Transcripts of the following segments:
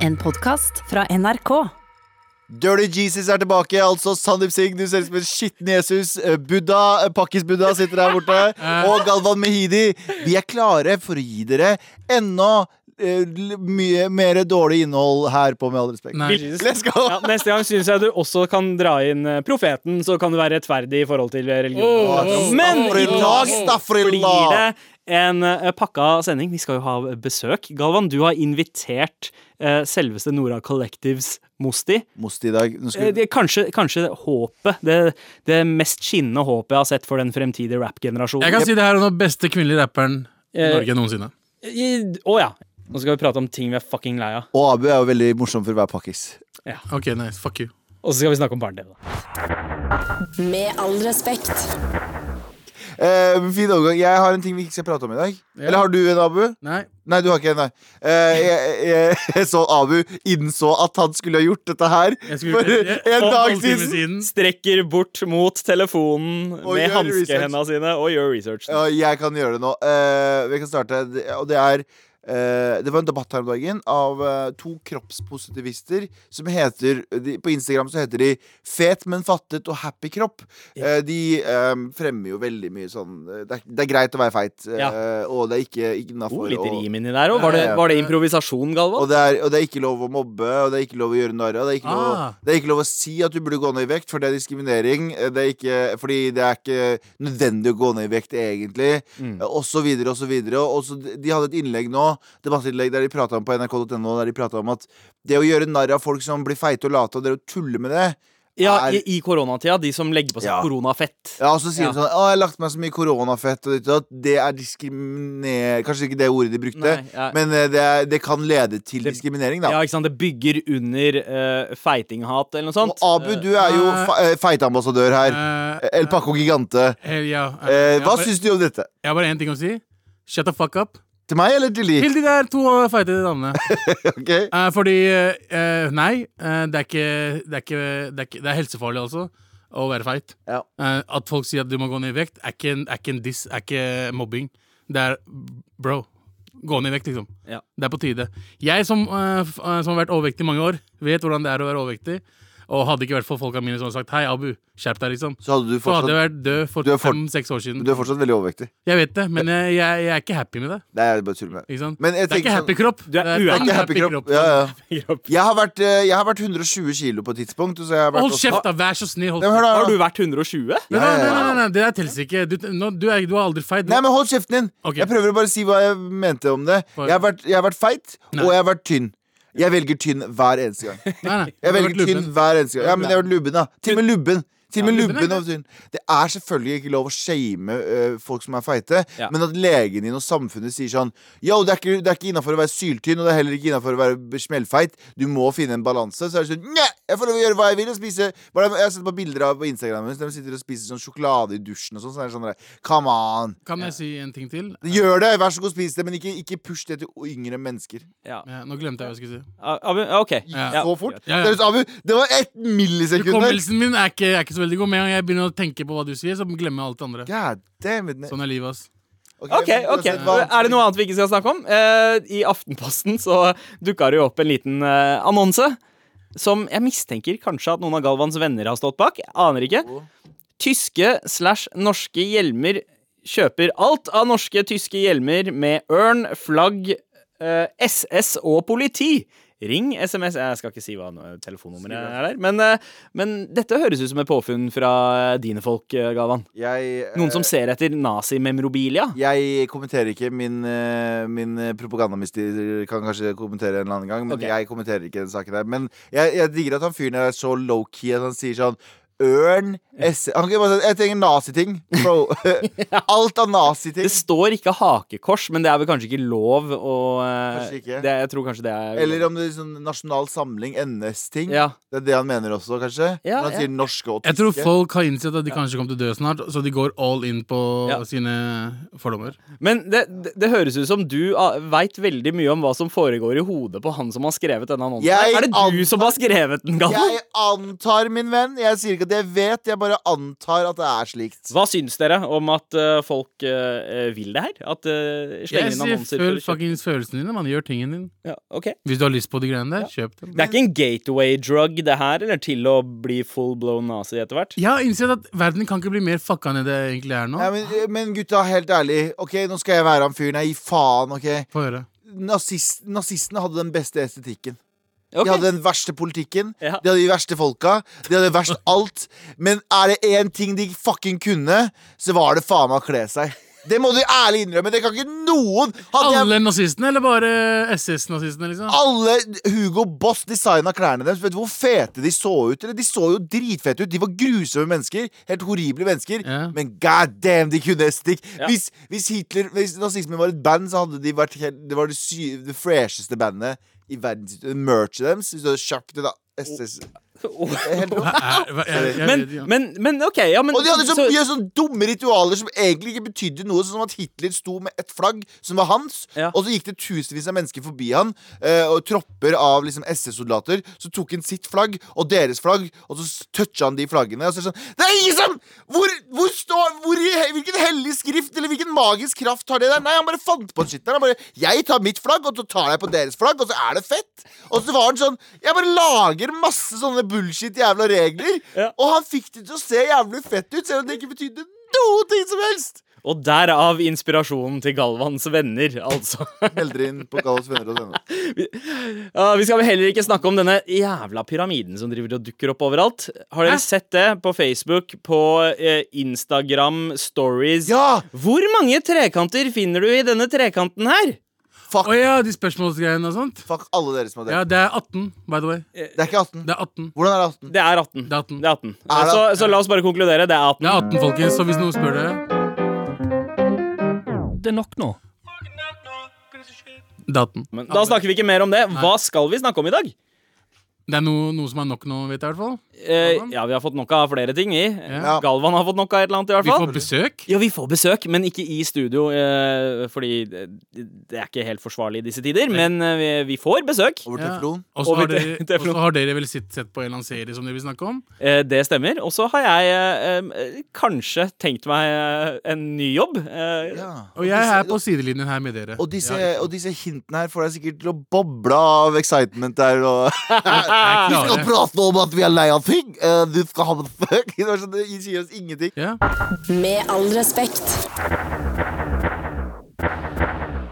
En podkast fra NRK. Dirty Jesus er tilbake, altså Sandeep Singh. Du ser ut som en skitten Jesus. Eh, Buddha, eh, Pakkis-Buddha sitter der borte. Og Galvan Mehidi. Vi er klare for å gi dere enda mye mer dårlig innhold her på Med all respekt. Let's go! Ja, neste gang syns jeg du også kan dra inn eh, profeten, så kan du være rettferdig i forhold til religion. Åh, Men i dag blir det en eh, pakka sending. Vi skal jo ha besøk. Galvan, du har invitert eh, selveste Nora Collectives Mosti. Mosti i dag. Eh, skal kanskje, kanskje håpet. Det, det mest skinnende håpet jeg har sett for den fremtidige rap-generasjonen. Jeg kan si det her er den beste kvinnelige rapperen i Eh, Norge noensinne. Å oh, ja. Nå skal vi prate om ting vi er fucking lei av. Og Abu er jo veldig morsom for å være pakkis. Ok, nice, fuck you. Og så skal vi snakke om barne-TV. Med all respekt. Eh, fin overgang. Jeg har en ting vi ikke skal prate om i dag. Ja. Eller har du en, Abu? Nei. Nei, du har ikke en, nei. Eh, jeg, jeg, jeg så Abu innså at han skulle ha gjort dette her Jeg skulle for jeg- en tolv dag timer siden. Strekker bort mot telefonen Og med gjør hanskehendene sine og gjør research. Ja, jeg kan gjøre det nå. Eh, vi kan starte. Det- Og det er eh, Det var en debatt her om dagen av uh, to kroppspositivister som heter de, På Instagram så heter de Fet, men fattet og happy kropp. Eh, de um, fremmer jo veldig mye sånn Det er, det er greit å være feit, Ja. og det er ikke Oh, litt rim inni der òg. Var, det- Ja, ja. var det improvisasjon, Galvan? og, det er, og det er ikke lov å mobbe, og det er ikke lov å gjøre narr av. Det, Ah. det er ikke lov å si at du burde gå ned i vekt, for det er diskriminering. Det er ikke, fordi det er ikke nødvendig å gå ned i vekt, egentlig. Mm. Og så videre og så videre. Og så de hadde et innlegg nå, debattinnlegg der de prata om på nrk.no, der de prata om at det å gjøre narr av folk som blir feite og late, og det å tulle med det Ja, er- i, i koronatida. De som legger på seg Ja. koronafett. Ja, og så sier Ja. de sånn Å, jeg har lagt meg så mye koronafett, og det. Det er diskriminer... Kanskje ikke det ordet de brukte, Nei, ja. men eh, det, er, det kan lede til Det- diskriminering, da. Ja, ikke sant? Det bygger under uh, feitinghat eller noe sånt. Og Abu, du er jo Eh, fe- feiteambassadør her. Uh, El Paco Gigante. Uh, hva syns du om dette? Jeg har bare én ting å si. Shut the fuck up. Til meg eller til Li? Til de der to feite damene. okay. Eh, fordi eh, Nei, eh, det, er ikke, det, er ikke, det, er ikke, det er helsefarlig altså å være feit. Ja. Eh, at folk sier at du må gå ned i vekt, er ikke en, er ikke en diss, er ikke mobbing. Det er bro. Gå ned i vekt, liksom. Ja. Det er på tide. Jeg som, eh, eh, som har vært overvektig i mange år, vet hvordan det er å være overvektig. Og hadde ikke vært for folka mine som hadde sagt Hei, Abu, skjerp deg, liksom. Så hadde du Så hadde jeg vært død for fem-seks år siden. Du er fortsatt veldig overvektig. Jeg vet det, men jeg, jeg, jeg er ikke happy med det. Nei, er bare tuller med. Ikke sant? Men jeg det er ikke sånn- happy kropp. Du er det uhappy kropp. Ja, ja. Jeg har vært, eh, jeg har vært 120 kilo på et tidspunkt. Så jeg har vært Hold kjeft, da! Vær så snill. Hold Nei, Har du vært 120? Nei, nei, nei, nei, nei, det der teller ikke. Du, er, du er aldri feit. Nei, men hold kjeften din! Jeg prøver å bare si hva jeg mente om det. Jeg har vært, jeg har vært feit, Nei. og jeg har vært tynn. Jeg velger tynn hver eneste gang. Nei, nei. Jeg velger tynn hver eneste gang. Ja, men jeg har vært lubben, da. Til og med lubben. Til og med Ja, lubben lubben og tynn. Det er selvfølgelig ikke lov å shame øh, folk som er feite, Ja. men at legen din og samfunnet sier sånn Yo, det er ikke, det er ikke innafor å være syltynn, og det er heller ikke innafor å være smellfeit. Du må finne en balanse. Så er det sånn Nja, jeg får lov å gjøre hva jeg vil og spise bare, Jeg har sett på bilder av på Instagram der de sitter og spiser sånn sjokolade i dusjen og sånn. Så er det sånn der, Come on. Kan jeg si en ting til? Gjør det! Vær så god, spis det, men ikke, ikke push det til yngre mennesker. Ja. Ja, nå glemte jeg hva jeg skulle si. Ah, Abu, ah, OK. Ja. Ja. Så fort. Ja, ja. Det, Abu, det var ett millisekund der. Hukommelsen min er ikke, er ikke så veldig god. Med en gang jeg begynner å tenke på hva du sier, så glemmer jeg alt det andre. God damn it. Sånn er livet, ass. OK, ok Er det noe annet vi ikke skal snakke om? Eh, I Aftenposten så dukka det jo opp en liten eh, annonse. Som jeg mistenker kanskje at noen av Galvans venner har stått bak. Aner ikke. Tyske slash norske hjelmer kjøper alt av norske tyske hjelmer med ørn, flagg, eh, SS og politi. Ring, SMS Jeg skal ikke si hva telefonnummeret er der. Men, eh, men dette høres ut som et påfunn fra dine folk, Gavan. Galvan. Jeg, Noen som eh, ser etter nazimemrobilia. Jeg kommenterer ikke. Min, eh, min propagandamister kan kanskje kommentere en eller annen gang. Men okay. jeg kommenterer ikke den saken der. Men jeg, jeg digger at han fyren er så low-key at han sier sånn Ørn S Han kan bare si Jeg trenger naziting, bro. Alt av naziting. Det står ikke hakekors, men det er vel kanskje ikke lov å eh, Kanskje ikke. Det, jeg tror kanskje det er Eller om det er sånn Nasjonal Samling, NS-ting. Ja. Det er det han mener også, kanskje. Ja, Når han ja. sier norske og tyske. Jeg tror folk har innsett at de kanskje kommer til å dø snart, så de går all in på Ja. sine fordommer. Men det, det, det høres ut som du uh, veit veldig mye om hva som foregår i hodet på han som har skrevet denne annonsen. Jeg er det du antar- som har skrevet den, Galvan? Jeg antar, min venn Jeg sier ikke at det vet. Jeg bare antar at det er slikt. Hva syns dere om at uh, folk uh, vil det her? At uh, slenger inn annonser å fuckings følelsene dine. Man gjør tingene dine. ja, okay. Hvis du har lyst på de greiene der, kjøp dem. Det er ikke en gateway drug, det her, eller til å bli full blown nazi etter hvert? Jeg har innsett at verden kan ikke bli mer fucka enn det egentlig er nå. Ja, men, men gutta, helt ærlig. Ok, Nå skal jeg være han fyren. Jeg gir faen. ok Få høre. Nazist, Nazistene hadde den beste estetikken. Ok. De hadde den verste politikken. Ja. De hadde de verste folka. De hadde verst alt. Men er det én ting de fucking kunne, så var det faen meg å kle seg. Det må du ærlig innrømme. Det kan ikke noen Hadde jeg Alle nazistene, eller bare SS-nazistene, liksom? alle Hugo Boss designa klærne deres. Vet du hvor fete de så ut? Eller De så jo dritfete ut. De var grusomme mennesker. Helt horrible mennesker. Ja. Men god damn, de kunne estetikk. Ja. Hvis, hvis Hitler Hvis nazismen var et band, så hadde de vært helt, Det var det, sy, det fresheste bandet i verdens Merch deres. Hvis du hadde kjøpt det, da. SS. Men, men, men OK, ja, men Og de hadde så, så- mye sånn dumme ritualer som egentlig ikke betydde noe. Sånn som at Hitler sto med et flagg som var hans, Ja. og så gikk det tusenvis av mennesker forbi han, eh, og tropper av liksom SS-soldater. Så tok han sitt flagg og deres flagg, og så toucha han de flaggene. Og så er det sånn Det er ingen som Hvor, hvor står hvor i, Hvilken hellig skrift eller hvilken magisk kraft har det der? Nei, han bare fant på en shit der. Han bare Jeg tar mitt flagg, og så tar jeg på deres flagg, og så er det fett. Og så var han sånn Jeg bare lager masse sånne bullshit jævla regler, Ja. og han fikk det til å se jævlig fett ut, selv om det ikke betydde noe ting som helst. Og derav inspirasjonen til Galvans venner, altså. Meld inn på Galvans venner og venner. Vi skal heller ikke snakke om denne jævla pyramiden som driver og dukker opp overalt. Har dere Hæ? sett det på Facebook, på eh, Instagram, stories? Ja! Hvor mange trekanter finner du i denne trekanten her? Fuck, Å ja, de spørsmålsgreiene og sånt. fuck alle dere som har det. Ja, det er 18, by the way. Det er ikke 18. Det er 18. Hvordan er det 18? Det er 18. Det er 18. Det er 18. Er det Så, 18? så la oss bare konkludere. Det er 18. Det er 18, folkens, så hvis noen spør dere Det er nok nå. Det er 18. Men da snakker vi ikke mer om det. Hva skal vi snakke om i dag? Det er noe, noe som er nok nå, vet jeg i hvert fall. Eh, ja, vi har fått nok av flere ting, vi. Ja. Galvan har fått nok av et eller annet, i hvert fall. Vi får besøk. Ja, vi får besøk, men ikke i studio, eh, fordi det, det er ikke helt forsvarlig i disse tider. Men eh, vi, vi får besøk. Over teflon. Ja. Og så har, dere- har dere vel sett, sett på en eller annen serie som dere vil snakke om? Eh, det stemmer. Og så har jeg eh, eh, kanskje tenkt meg en ny jobb. Eh, Ja. Og jeg er på sidelinjen her med dere. Og disse, Ja, og disse hintene her får deg sikkert til å boble av excitement der. Og Vi skal prate om at vi er lei av ting! Uh, du skal ha det fuck! Det sånn, det sier oss ingenting. Ja. Med all respekt.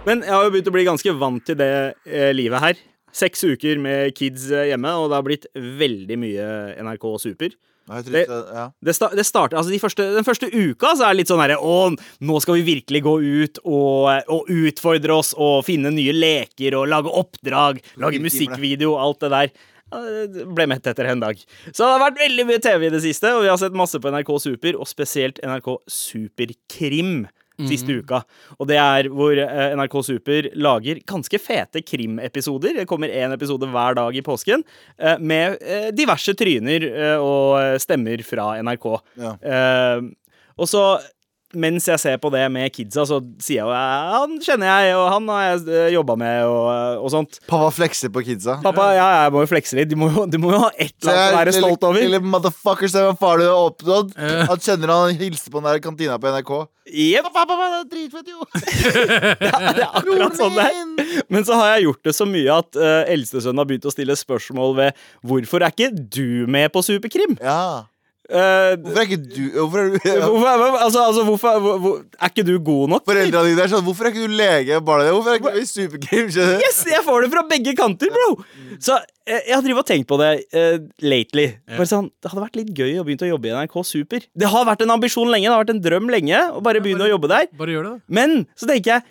Men jeg har jo begynt å bli ganske vant til det eh, livet her. Seks uker med kids eh, hjemme, og det har blitt veldig mye NRK Super. Nei, Det- ja. Det, sta det starter, altså de første, Den første uka så er det litt sånn herre Å, nå skal vi virkelig gå ut og, og utfordre oss og finne nye leker og lage oppdrag, lage musikkvideo, alt det der. Ble mett etter en dag. Så det har vært veldig mye TV i det siste, og vi har sett masse på NRK Super, og spesielt NRK Superkrim. Siste uka. Og det er hvor eh, NRK Super lager ganske fete krimepisoder. Det kommer én episode hver dag i påsken eh, med eh, diverse tryner og stemmer fra NRK. Ja. Og så mens jeg ser på det med kidsa, så sier jeg jo han kjenner jeg, og han har jeg jobba med, og, og sånt. Pappa flekser på kidsa. Pappa, ja, jeg må jo flekse litt. Du må du må jo ha et eller annet å være stolt over. Lille motherfucker, se hva far du har oppnådd. Eh. Han kjenner han hilste på den der kantina på NRK. Jep, Pappa, pappa, det er dritfett, jo! det er akkurat sånn det er. Men så har jeg gjort det så mye at uh, eldstesønnen har begynt å stille spørsmål ved hvorfor er ikke du med på Superkrim? Ja. Eh, Hvorfor er ikke du Hvorfor er du hvorfor, altså, altså, hvorfor, hvor, hvor, er ikke du god nok? Foreldrene dine er sånn Hvorfor er ikke du lege barna dine? Hvorfor er ikke du i superkrim? Skjønner? Yes, jeg får det fra begge kanter, bro! Så eh, jeg har og tenkt på det uh, lately. Bare sånn, Det hadde vært litt gøy å begynne å jobbe i NRK Super. Det har vært en ambisjon lenge, det har vært en drøm lenge å bare begynne å jobbe der. Bare gjør det, da. Men så tenker jeg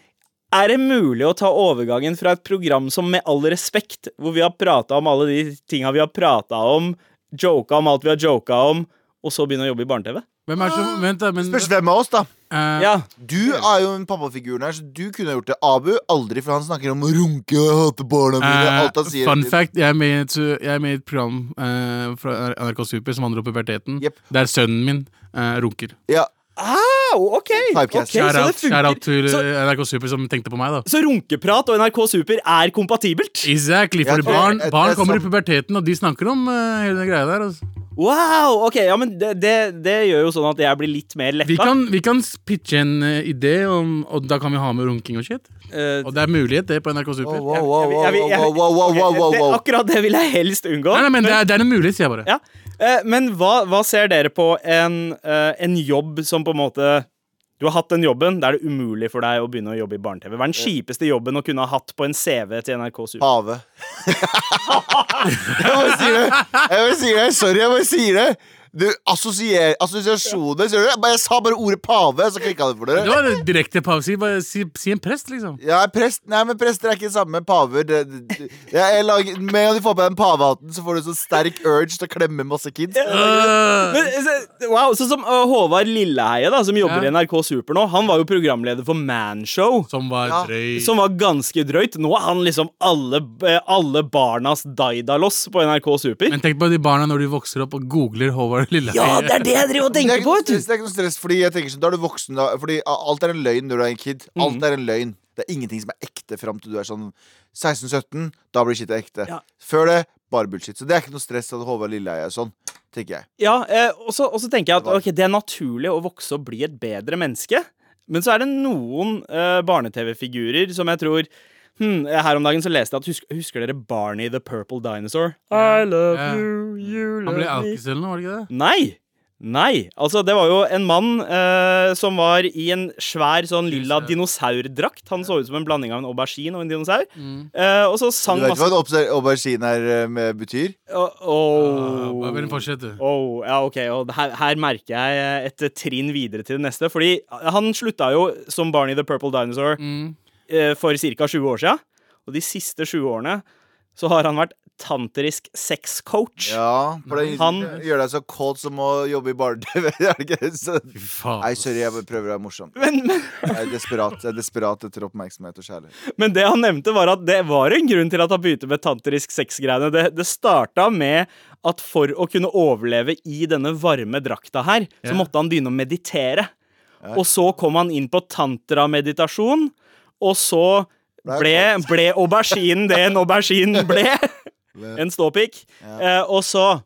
er det mulig å ta overgangen fra et program som Med all respekt, hvor vi har prata om alle de tinga vi har prata om, joka om alt vi har joka om, og så begynne å jobbe i barne-TV? Hvem er det som Vent, da. Men Spørs hvem av oss, da. eh, Ja. Du er jo en pappafiguren her, så du kunne gjort det. Abu aldri, for han snakker om å runke og hate barna mine. eh, Alt han sier. fun fact, jeg er med i et, jeg er med i et program eh, fra NRK Super som handler om puberteten, Jepp. der sønnen min eh, runker. Ja, Au, OK! Shout-out shout til eh, NRK Super som tenkte på meg, da. så runkeprat og NRK Super er kompatibelt? Exactly, for barn, barn kommer i puberteten, og de snakker om uh, hele den greia der. Altså. Wow! Ok, ja, men det, det, det gjør jo sånn at jeg blir litt mer letta. Vi kan, vi kan pitche en uh, idé, om, og da kan vi ha med runking og shit. Uh, Og det er mulighet, det, på NRK Super. Wow, wow, wow, wow, wow, wow, wow, wow, wow. Akkurat det vil jeg helst unngå. Nei, nei, men det er, det er en mulighet, sier jeg bare. Ja. Eh, men hva, hva ser dere på en, eh, en jobb som på en måte Du har hatt den jobben, da er det umulig for deg å begynne å jobbe i barne-TV. Hva er den kjipeste jobben å kunne ha hatt på en CV til NRK Super? Havet. jeg bare sier det. Jeg bare sier det. Sorry, jeg bare sier det. Du, assosier, assosiasjoner ser du? Jeg, bare, jeg sa bare ordet pave, så klikka det for Det dere. var en direkte pave. Si, bare si, si en prest, liksom. Ja, prest, nei, men Prester er ikke det samme. Paver det, det, det, jeg, lager, Med en gang du får på deg den pavehatten, så får du sånn sterk urge til å klemme masse kids. Uh. Men, så- wow, Sånn som uh, Håvard Lilleheie, da, som jobber Ja. i NRK Super nå. Han var jo programleder for Manshow. som var Ja, drøyt. Som var ganske drøyt. Nå er han liksom alle, eh, alle barnas Daidalos på NRK Super. Men tenk på de barna når de vokser opp og googler Håvard Lilleheie. Ja, det er det jeg driver og Det er, tenker på! det er ikke noe stress, fordi jeg tenker sånn, da er du voksen da, Fordi alt er en løgn når du er en kid Alt er en løgn Det er ingenting som er ekte frem til du er sånn 16-17 Da blir shit ekte Ja. Før det, bare bullshit Så det er ikke noe stress at Håvard Lilleheie er sånn Tenker jeg Ja, eh, og så tenker jeg at ok, det er naturlig å vokse og bli et bedre menneske. Men så er det noen eh, barne-TV-figurer som jeg tror hmm, Her om dagen så leste jeg at husker, husker dere Barney the Purple Dinosaur? I love yeah. you, you Han love ble me alkis eller noe, var det ikke det? Nei! Nei. Altså, det var jo en mann eh, som var i en svær sånn lilla dinosaurdrakt. Han så ut som en blanding av en aubergine og en dinosaur. Eh, og så Du vet vet hva en aubergine her eh, med betyr? Åh, Ah, åh. Bare fortsett, du. Oh, ja, ok, og her, her merker jeg et trinn videre til det neste. Fordi han slutta jo som Barney the Purple Dinosaur Mm. Eh, for ca. 20 år siden. Og de siste 20 årene så har han vært tantrisk sexcoach. Ja, for det Han- gjør deg så kåt som å jobbe i barne-TV. Nei, sorry, jeg prøver å være morsom Men, men, Jeg er desperat, jeg er desperat etter oppmerksomhet og kjærlighet men det han nevnte, var at det var en grunn til at han begynte med tantrisk sex-greiene. Det, det starta med at for å kunne overleve i denne varme drakta her, så måtte han begynne å meditere. Og så kom han inn på tantra-meditasjon, og så ble, ble auberginen det en aubergine ble. En ståpikk. Eh, og så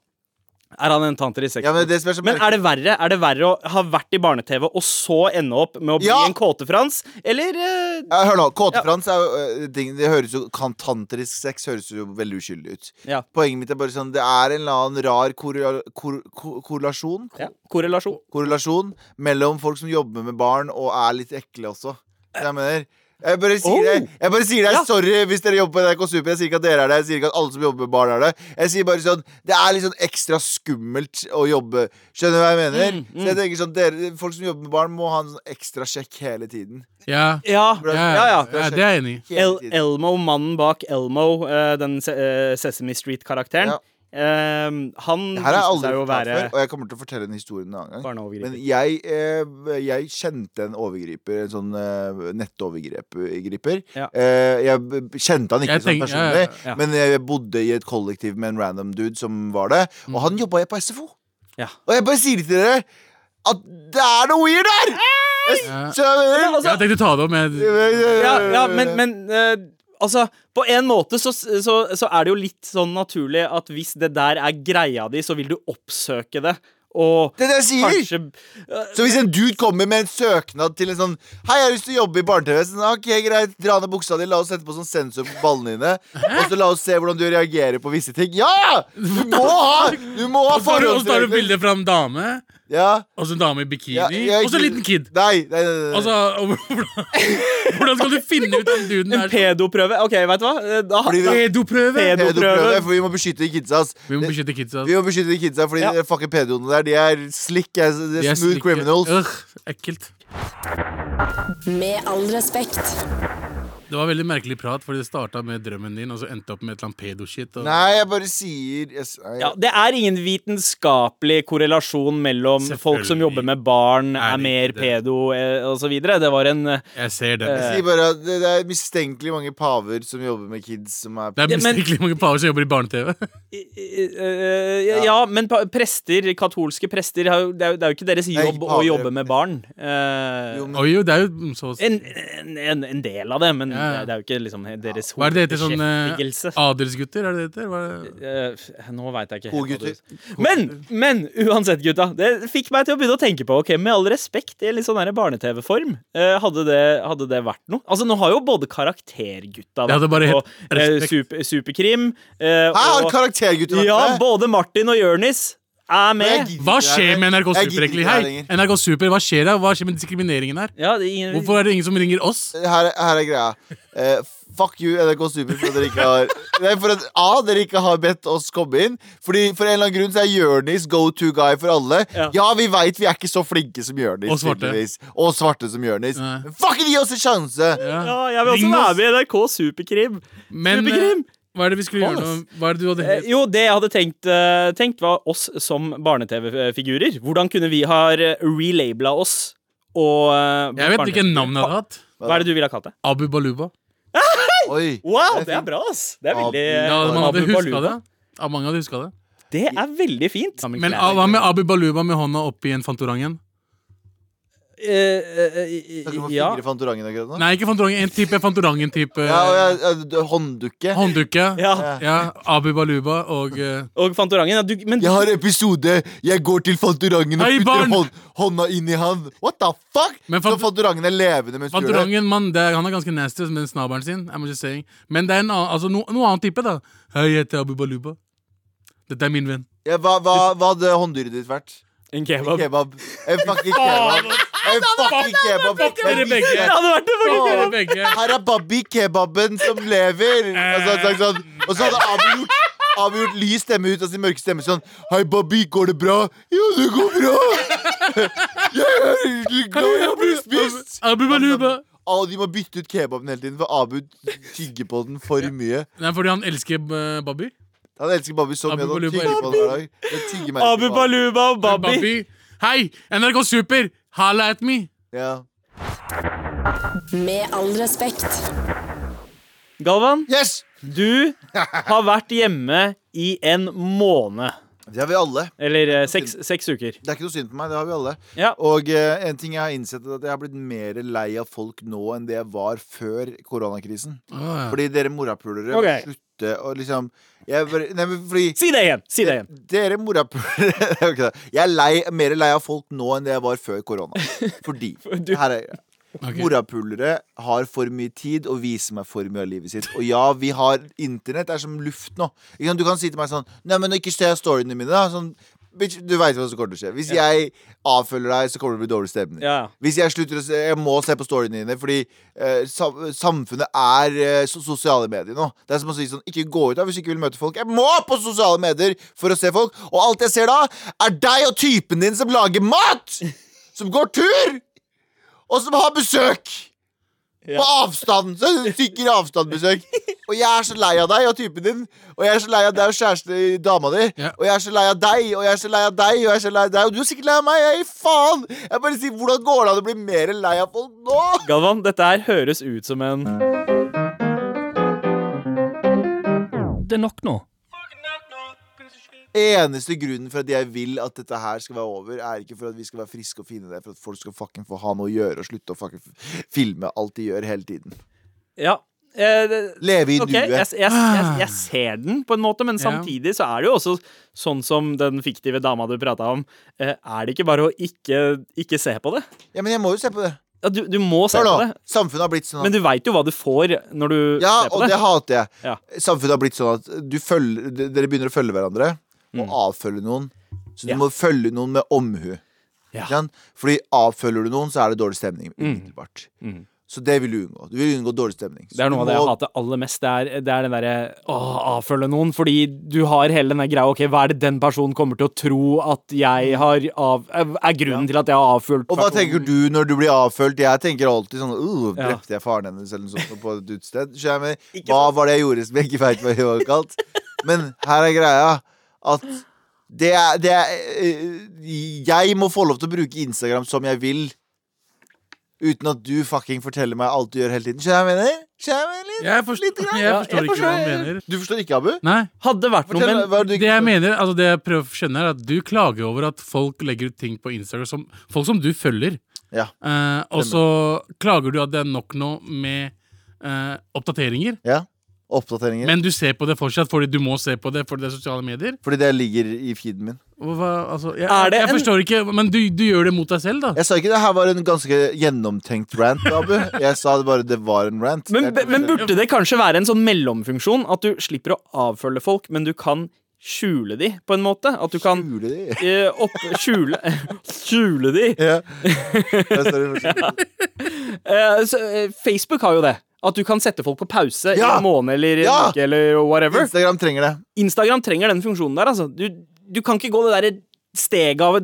er han en tantrisk sex Ja, men det er Men er det verre Er det verre å ha vært i barne-TV og så ende opp med å bli Ja! en kåte-Frans? Eller uh, Ja, hør nå, Ja. Kåtefrans er jo øh, ting, Det høres jo Kantantrisk sex høres jo veldig uskyldig ut. Ja. Poenget mitt er bare sånn Det er en eller annen rar korrelasjon kor, kor, ja, korrelasjon? Korrelasjon mellom folk som jobber med barn og er litt ekle også. Jeg mener jeg bare sier Oh! det. Jeg bare sier det Ja. Sorry hvis dere jobber på NRK Super. Jeg sier ikke at dere er det. Jeg sier ikke at alle som jobber med barn er det. Jeg sier bare sånn Det er litt sånn ekstra skummelt å jobbe. Skjønner du hva jeg mener? Mm, Så jeg tenker sånn dere, Folk som jobber med barn, må ha en sånn ekstra sjekk hele tiden. Ja. Ja. Ja, ja, ja, det er jeg enig i. El. Elmo, mannen bak Elmo, eh, den eh, Sesame Street-karakteren, Ja. eh, han Det her har jeg aldri vært jo fortalt være før, og jeg kommer til å fortelle en historie en annen gang. Men jeg, eh, jeg kjente en overgriper, en sånn eh, nettovergriper. Ja. Eh, jeg kjente han ikke Jeg sånn personlig, ja, ja. men jeg bodde i et kollektiv med en random dude som var det, og han jobba på SFO. Ja. Og jeg bare sier til dere at det er noe weird der! Jeg, Ja. så jeg Altså- Jeg tenkte å ta det opp med Ja, ja, men, men eh, altså På en måte så, så, så er det jo litt sånn naturlig at hvis det der er greia di, så vil du oppsøke det. Og Det er det jeg sier! kanskje Så hvis en dude kommer med en søknad til en sånn Hei, jeg har lyst til å jobbe i barne-TV. Sånn, ok, greit, Dra ned buksa di, la oss sette på sånn sensor på ballene dine. Og så la oss se hvordan du reagerer på visse ting. Ja! Du må ha Du må ha du- og så tar du bilde fra en dame, Ja. og så en dame i bikini, Ja, jeg- og så en liten kid. Nei, nei, nei, nei. Altså, hvordan, hvordan skal du finne ut om duden En er En pedoprøve? OK, vet du hva? Eh, Da, vi- Pedoprøve? Pedo- Pedoprøve, for vi må beskytte kidsa. Vi må beskytte kidsa. Vi må beskytte kidsa, fordi Ja. de fucking pedoene der, de er slick as de er smooth slikke- criminals. Øh, ekkelt. Med all respekt. Det var veldig merkelig prat, fordi det starta med drømmen din, og så endte opp med et eller annet pedoshit. og- Nei, jeg bare sier jeg, nei, ja, det er ingen vitenskapelig korrelasjon mellom folk som jobber med barn, Er er mer det? pedo eh, osv. Det var en eh, Jeg ser det. Jeg sier bare at det, det er mistenkelig mange paver som jobber med kids som er Det er mistenkelig men- mange paver som jobber i barne-TV. Eh, ja, men pa- prester, katolske prester har Det er jo, det er jo ikke deres Nei, jobb å jobbe med barn. Uh, Jo, men- Oi, jo, det er jo så en, en, en, en del av det, men Ja, Ja, ja. Det, er jo ikke liksom deres Hva er det det heter? Sånn eh, adelsgutter? Er det det heter? Er? Eh, nå veit jeg ikke. hva Men, men uansett, gutta. Det fikk meg til å begynne å tenke på Ok, Med all respekt, i litt sånn barne-TV-form, eh, hadde, det, hadde det vært noe? Altså, Nå har jo både Karaktergutta Det bare på eh, super, Superkrim eh, Her har og, karaktergutter vært Ja, både Martin og Jonis er med. Hva skjer med NRK Super, egentlig? her Hei. NRK Super, hva skjer da? Hva skjer med diskrimineringen her? Ja, det er ingen, Hvorfor er det ingen som ringer oss? her, her er greia. Eh, fuck you, NRK Super, for at dere ikke har Nei, for at A, dere ikke har bedt oss komme inn. Fordi For en eller annen grunn så er Jonis go to guy for alle. Ja, Ja. vi veit vi er ikke så flinke som Jonis. Og svarte. tydeligvis. Og svarte som Jonis. Nei. Men fucking gi oss en sjanse! Ja. Ja, jeg vil også Ring oss. være med i NRK Superkrim. Men eh, Superkrim! Hva er det vi skulle gjøre nå? Hva er det du hadde Eh, helt jo, det jeg hadde tenkt, eh, tenkt var oss som barne-TV-figurer. Hvordan kunne vi ha eh, relabela oss og eh, Jeg vet ikke navnet jeg hadde hatt. Hva er det du ville ha kalt det? Abu Baluba. Oi. Wow, Det er det er bra, ass! Det er veldig Ja, eh, man hadde Abu huska Baluba. det. Ja, mange hadde huska det. Det er veldig fint. Men hva med Abu Baluba med hånda oppi en Fantorangen? Eh, eh, Snakker du om ja. fingre Fantorangen akkurat nå? Nei, ikke Fantorangen. En type Fantorangen-type Ja, ja, jeg, hånddukke. hånddukke. ja. Ja, Abu Baluba og eh, Og Fantorangen. Ja, du, men Jeg har episode Jeg går til Fantorangen og Hei, putter hånd, hånda inn i han. What the fuck? Men Så Fant- Fantorangen er levende mens du gjør det? Fantorangen, mann, det er, han er ganske nasty med snabelen sin. I'm just saying. Men det er en annen, altså, no, noe annen type, da. Hei, jeg heter Abu Baluba. Dette er min venn. Ja, hva, hva, hva hadde hånddyret ditt vært? en kebab. Kebab. En fucking kebab. En fucking kebab. dere begge. Det hadde vært en fucking kebab. begge. Her er Babi-kebaben som lever. Og så, så, så, og så hadde Abu gjort, Abu gjort lys stemme ut av sin mørke stemme sånn Hei, Babi, går det bra? Ja, det går bra. Jeg er glad jeg ble spist. Abu Baluba. Og de må bytte ut kebaben hele tiden, for Abu tygger på den for mye. Nei, fordi han elsker uh, Babby. Han elsker Babi så mye. Abu Baluba og. Babby. Hei, NRK Super, halla at me. Ja. Med all respekt. Galvan, Yes! du har vært hjemme i en måned. Det har vi alle. Eller eh, seks, seks uker. Det er ikke noe synd på meg. Det har vi alle. Ja. Og eh, en ting jeg har innsett, er at jeg har blitt mer lei av folk nå enn det jeg var før koronakrisen. Å, ja. Fordi dere morapulere okay. må slutte å liksom jeg, nei, fordi Si det igjen! Si det igjen. Dere morapulere er. Jeg er lei, mer lei av folk nå enn det jeg var før korona. Fordi Du- her er Ok. Morapulere har for mye tid og viser meg for mye av livet sitt. Og ja, vi har internett er som luft nå. Du kan si til meg sånn Nei, men ikke se storyene mine, da. Sånn, bitch, du veit hva som kommer til å skje. Hvis jeg avfølger deg, så kommer det til å bli dårlig stemning. Ja. Hvis jeg slutter å se Jeg må se på storyene dine, fordi eh, sam samfunnet er eh, sosiale medier nå. Det er som å si sånn Ikke gå ut da hvis du ikke vil møte folk. Jeg må på sosiale medier for å se folk. Og alt jeg ser da, er deg og typen din som lager mat! Som går tur! Og som har besøk! På avstand! Så Sikker avstandbesøk. Og jeg er så lei av deg og typen din. Og jeg er så lei av deg og kjæreste dama di. Ja. Og jeg er så lei av deg, og jeg er så lei av deg, og jeg er så lei av deg. Og du er sikkert lei av meg. Jeg faen! Jeg bare sier, Hvordan går det an å bli mer lei av folk nå? Galvan, dette her høres ut som en Det er nok nå. Eneste grunnen for at jeg vil at dette her skal være over, er ikke for at vi skal være friske og fine, det for at folk skal fucking få ha noe å gjøre og slutte å fucking filme alt de gjør hele tiden. Ja. Eh, det, Leve i okay, jeg, nuet. jeg, jeg, jeg ser den på en måte, men Ja. samtidig så er det jo også sånn som den fiktive dama du prata om. Eh, er det ikke bare å ikke, ikke se på det? Ja, men jeg må jo se på det. Ja, du, du må se på det. Samfunnet har blitt sånn at Men du veit jo hva du får når du Ja, ser på det. Ja, og det. det hater jeg. Ja. Samfunnet har blitt sånn at du følger, dere begynner å følge hverandre og avfølge noen. Så du Mm. Ja. må følge noen med omhu. Ja. Fordi avfølger du noen, så er det dårlig stemning umiddelbart. Mm. Så det vil du unngå. Du vil unngå dårlig stemning. Så Det er noe av det jeg hater aller mest. Det er, det er den derre å avfølge noen. Fordi du har hele den greia Ok, hva er det den personen kommer til å tro at jeg har av Er grunnen til at jeg har avfølt Og hva tenker du når du blir avfølt? Jeg tenker alltid sånn uh, Ja. Drepte jeg faren hennes eller noe sånt på et utested? Hva var det jeg gjorde som jeg ikke veit hva det var kalt? Men her er greia at det er, det er eh, Jeg må få lov til å bruke Instagram som jeg vil. Uten at du fucking forteller meg alt du gjør hele tiden. Skjønner jeg hva jeg mener? Skjønner jeg? Jeg forstår, jeg forstår jeg ikke hva han mener. Du forstår ikke, Abu? Nei, Hadde vært noe, men hva det det jeg forstår. mener, altså det jeg prøver å skjønne, er at du klager over at folk legger ut ting på Instagram som Folk som du følger. Ja. Eh, og så klager du at det er nok nå med eh, oppdateringer. Ja. Oppdateringer. Men du ser på det fortsatt fordi du må se på det fordi det er sosiale medier. Fordi det ligger i feeden min. Hva, altså, jeg, Er det jeg en- forstår ikke, men du, du gjør det mot deg selv, da. Jeg sa ikke det her var en ganske gjennomtenkt rant, Abu. Jeg sa det bare det var en rant. Men, men burde det kanskje være en sånn mellomfunksjon? At du slipper å avfølge folk, men du kan skjule de på en måte? At du kan Skjule de? eh, opp, skjule Skjule de? Ja. Ja, sorry, fortsett. Eh, så, eh, Facebook har jo det. At du kan sette folk på pause i Ja! en måned eller en Ja! uke eller whatever. Instagram trenger det. Instagram trenger den funksjonen der. Altså. Du, du kan ikke gå det derre steget av å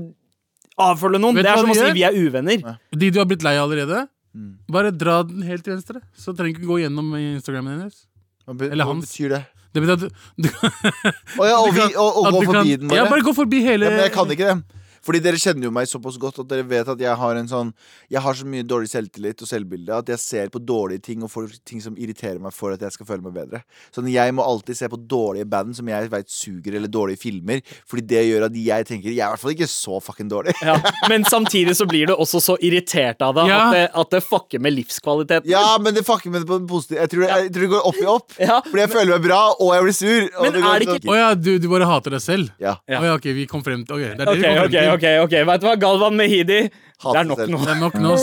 avfølge noen. Vet det er som å si vi er uvenner. De du har blitt lei av allerede, Mm. bare dra den helt til venstre. Så trenger du ikke gå gjennom Instagramen hennes. Eller hans Eller hva hans. betyr det? Det betyr at du, du, Å ja, og, vi, og, og gå forbi kan- den, bare? Ja, bare gå forbi hele Ja, men jeg kan ikke det. Fordi dere kjenner jo meg såpass godt at dere vet at jeg har en sånn Jeg har så mye dårlig selvtillit og selvbilde at jeg ser på dårlige ting og får ting som irriterer meg for at jeg skal føle meg bedre. Sånn Jeg må alltid se på dårlige band som jeg vet suger, eller dårlige filmer, fordi det gjør at jeg tenker Jeg er i hvert fall ikke så fucking dårlig. Ja. Men samtidig så blir du også så irritert av det Ja. at, det at det fucker med livskvaliteten. Ja, men det fucker med det på en positiv Jeg tror det, jeg tror det går opp i opp. Ja. Fordi jeg føler meg bra, og jeg blir sur. og Men går er det ikke- Å ja, du, du bare hater deg selv? Ja. Ja. Å ja, ok, vi kom frem til Ok, det er det okay, vi kom frem til. Ok, ok Vet du hva, Galvan Mehidi Det er nok nå Det er nok nå.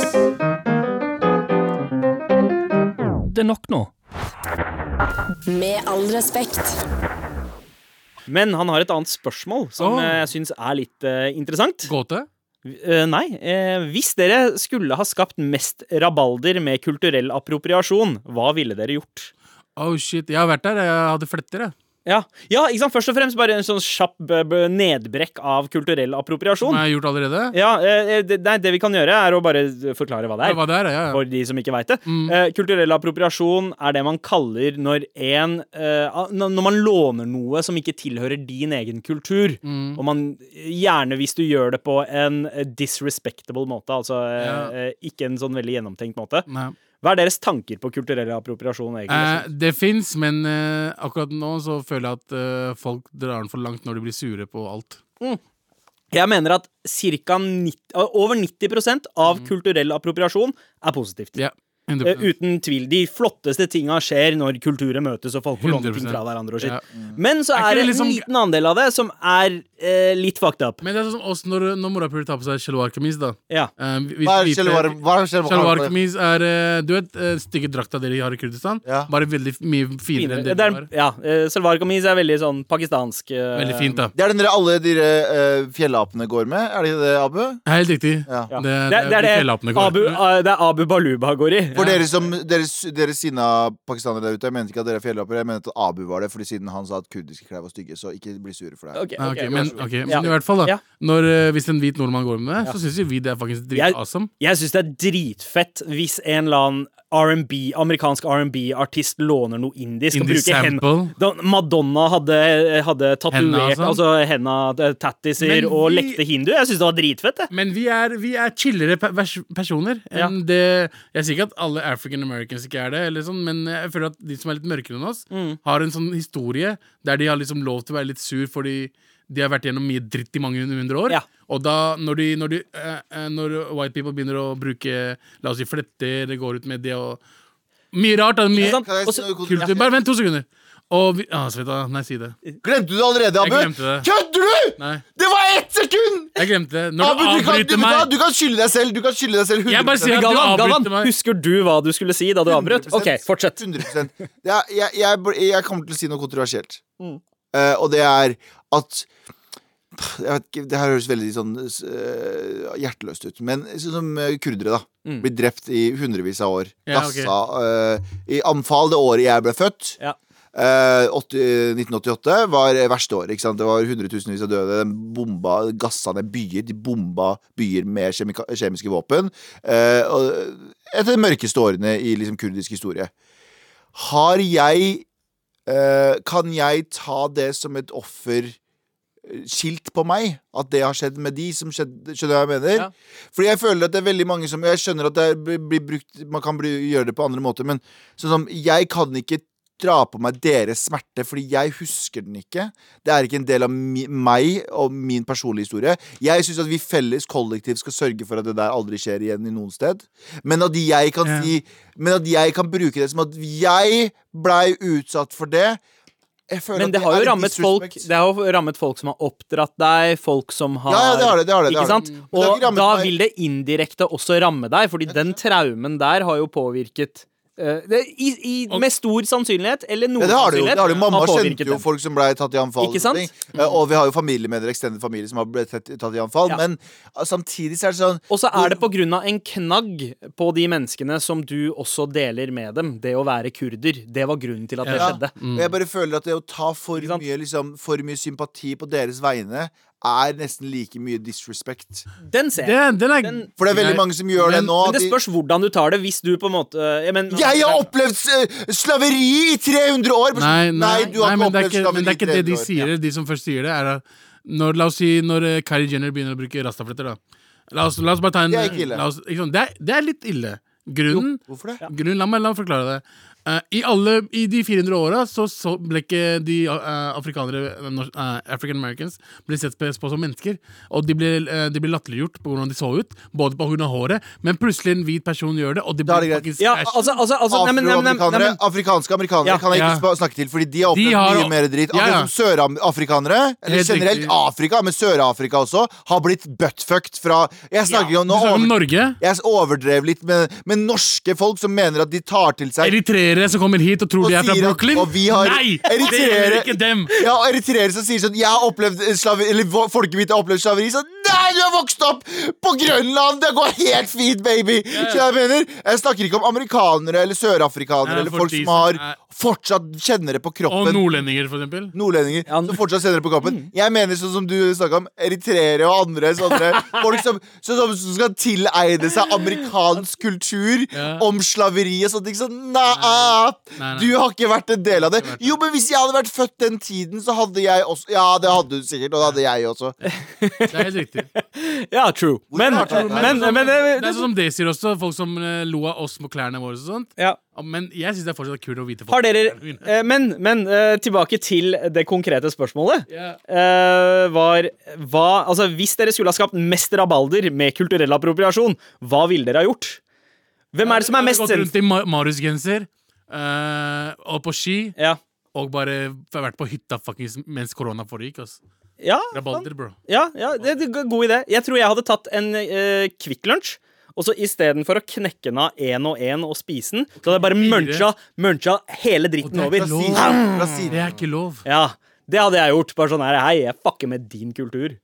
Det er nok nå. Med all respekt. Men han har et annet spørsmål Som Åh. eh, jeg synes er litt eh, interessant Gåte? Eh, Nei, eh, hvis dere skulle ha skapt mest rabalder med kulturell appropriasjon Hva ville dere gjort? Oh shit, jeg har vært der. Jeg hadde fletter, jeg. Ja, ja ikke sant? Først og fremst bare en sånn kjapp eh, nedbrekk av kulturell Som appropriasjon jeg har gjort allerede. Ja, eh, det, det vi kan gjøre er å bare forklare hva det Ja, er hva det er, ja. ja. for de som ikke vet det. Mm. Eh, kulturell appropriasjon er det man kaller når en eh, Når man låner noe som ikke tilhører din egen kultur, Mm. og man gjerne hvis du gjør det på en eh, disrespectable måte, altså eh, Ja. eh, ikke en sånn veldig gjennomtenkt måte. Nei. Hva er deres tanker på kulturell appropriasjon, egentlig? Eh, det fins, men eh, akkurat nå så føler jeg at eh, folk drar den for langt når de blir sure på alt. Jeg mener at 90, eh, over 90% av Mm. kulturell appropriasjon er positivt. Ja, 100 uten tvil. De flotteste tinga skjer når kulturer møtes og folk får låne ting fra hverandre. og shit. Ja. Men så Er er det liksom- en liten andel av det som er eh, litt fucked up. Men det er sånn som oss når, når morapuler tar på seg shalwar-kamis, da. Ja. Eh, Hva er? Hva er er eh, Du vet uh, stygge drakta dere har i Kurdistan? Ja. Bare veldig mye finere enn det Det er, har. ja, uh, Salwar kamis er veldig sånn pakistansk. eh, Veldig fint, da. Det er den dere alle de uh, fjellapene går med? Er det ikke det, Abu? Helt riktig. Det, Det, er- det er det fjellapene går. Abu, eh, det er Abu Baluba går i. For dere som Dere, dere sinna pakistanere der ute, jeg mente ikke at dere er fjellhoppere, Jeg mente at Abu var det, fordi siden han sa at kurdiske klær var stygge. Så ikke bli sure for det. Ok, okay, ok, ok, men, så god. ok, Ja. men i hvert fall, da. Ja. Når, eh, hvis en hvit nordmann går med det, så syns jo vi det er faktisk Jeg- dritawesome. Jeg syns det er dritfett hvis en eller annen R&B, amerikansk R&B-artist låner noe indisk hen sample. da Madonna hadde, hadde tatovert sånn. altså henna, eh, tattiser og vi- lekte hindu. Jeg syns det var dritfett. det Men vi er, vi er chillere pe personer Ja. enn det Jeg sier ikke at alle African Americans ikke er det, eller sånn, men jeg føler at de som er litt mørkere enn oss, Mm. har en sånn historie der de har liksom lov til å være litt sur fordi de har vært gjennom mye dritt i mange hundre år. Ja. Og da, når, de, når, de, eh, når white people begynner å bruke La oss si fletter, det går ut med det og Mye rart. Da, mye ja, Kan jeg Og si så- noe kultur. Bare vent to sekunder. Og vi, ah, Sveta, nei, si det. Glemte du det allerede, Abu? Jeg glemte det. Kødder du?! Nei, Det var ett sekund! jeg glemte det. Når Abu, du du, kan, du, avbryter du meg du kan skylde deg selv. Du kan skylde deg selv 100 Jeg bare sier at du Galvan, Galvan, avbryter meg. husker du hva du skulle si da du avbrøt? OK, fortsett. 100 ja, jeg, jeg, jeg kommer til å si noe kontroversielt. Mm. Eh, og det er at jeg vet ikke, Det her høres veldig sånn eh, hjerteløst ut. Men sånn som eh, kurdere, da. Mm. Blir drept i hundrevis av år. Ja, ok. Gassa eh, I anfall det året jeg ble født. Ja. Eh, 1988 var eh, verste året. Ikke sant? Det var hundretusenvis av døde. De bomba, gassa ned byer. De bomba byer med kjemika kjemiske våpen. Eh, og etter de mørkeste årene i liksom, kurdisk historie. Har jeg eh, Kan jeg ta det som et offer eh, skilt på meg? At det har skjedd med de som skjedde, Skjønner hva jeg mener? Ja. Fordi jeg føler at det er veldig mange som Jeg skjønner at det blir, blir brukt Man kan bli, gjøre det på andre måter, men sånn som Jeg kan ikke dra på meg deres smerte, fordi jeg husker den ikke. Det er ikke en del av mi, meg og min personlige historie. Jeg syns at vi felles kollektivt skal sørge for at det der aldri skjer igjen i noen sted. Men at jeg kan si Men at jeg kan bruke det som at jeg blei utsatt for det Men at det har jo rammet folk. Det har jo rammet folk som har oppdratt deg, folk som har Ja, ja, det har det. det, har det, det Ikke sant? det. Det Og da vil det indirekte også ramme deg, fordi den traumen der har jo påvirket det, i, i, Med stor sannsynlighet, eller noen Ja, det har det jo. Det har. Mamma har kjente jo folk som ble tatt i anfall. Ikke og sant? ting. Eh, Og vi har jo familiemedlemmer, extended familie, som har blitt tatt tatt i anfall. Ja. Men eh, samtidig så er det sånn Og så er det på grunn av en knagg på de menneskene som du også deler med dem. Det å være kurder. Det var grunnen til at det Ja. skjedde. Mm. jeg bare føler at det å ta for mye, liksom, for mye sympati på deres vegne er nesten like mye disrespect. Den ser jeg. Den, den er Den- For det er veldig mange som gjør det nå. Men det spørs hvordan du tar det. Hvis du på en måte Jeg, men, Jeg har opplevd eh, slaveri i 300 år! Nei, nei, du har nei ikke opplevd ikke, slaveri men det er ikke det de sier, år. sier. De som først sier det, er at når, La oss si når eh, Kylie Jenner begynner å bruke rastafletter, da. La oss, la oss bare ta en Det er ikke ille. la oss, ikke sånn, Det, er, det er litt ille. Grunnen, Hvorfor det? grunnen La meg la meg forklare det. Eh, I alle, I de 400 åra så, så ble ikke de uh, afrikanere uh, African Americans ble sett på, som mennesker. Og de ble, uh, de ble latterliggjort på hvordan de så ut, både på grunn av håret. Men plutselig en hvit person gjør det, og de Da er blir det greit. faktisk Ja, altså, altså, altså men, men- Afroamerikanere, afrikanske amerikanere Ja. kan jeg ikke Ja. snakke til, fordi de har opplevd De har- mye mer dritt. Ja, ja. Akkurat som sørafrikanere, eller Helt generelt riktig. Afrika, men Sør-Afrika også, har blitt buttfucked fra Jeg snakker Ja. jo nå snakker om over, Norge. Jeg overdrev litt med, med norske folk som mener at de tar til seg Eritreere som kommer hit og tror Og de er fra Brooklyn. at- og vi har Nei! Det gjør ikke dem! Ja, eritreere som sier sånn Jeg har opplevd slaveri Eller folket mitt har opplevd slaveri. Sånn Nei, du har vokst opp på Grønland! Det går helt fint, baby! Så jeg mener Jeg snakker ikke om amerikanere eller sørafrikanere Ja, eller folk som har er- fortsatt kjenner det på Og nordlendinger, for eksempel. Nordlendinger Ja, som fortsatt kjenner det på kroppen. Jeg mener sånn som du snakka om, eritreere og andre sånne folk som, som, som skal tilegne seg amerikansk kultur Ja. om slaveri og sånt. Ikke sånn. nei, Nei, nei. du har ikke vært en del av det. Jo, men hvis jeg hadde vært født den tiden, så hadde jeg også Ja, det hadde du sikkert, og det hadde jeg også. Det er helt riktig. Ja, true. Men, men, men, men, Det er sånn som det sier også, folk som eh, lo av oss med klærne våre og sånt. ja. Men jeg syns det er fortsatt kult å vite folk. Har dere eh, Men, men eh, tilbake til det konkrete spørsmålet. Yeah. var hva Altså, hvis dere skulle ha skapt mest rabalder med kulturell appropriasjon, hva ville dere ha gjort? Hvem er det som er mest Gått rundt i Marius-genser og på ski. Ja. Og bare vært på hytta fuckings mens korona foregikk. ass. Ja, Rabalder, bro. ja, ja det det er en god idé. Jeg tror jeg hadde tatt en uh, Kvikk Lunsj. Og så istedenfor å knekke den av én og én og spise den, så hadde jeg bare muncha, muncha hele dritten er over. Det er ikke lov. Ja, det hadde jeg gjort. Bare sånn her, hei, jeg fucker med din kultur.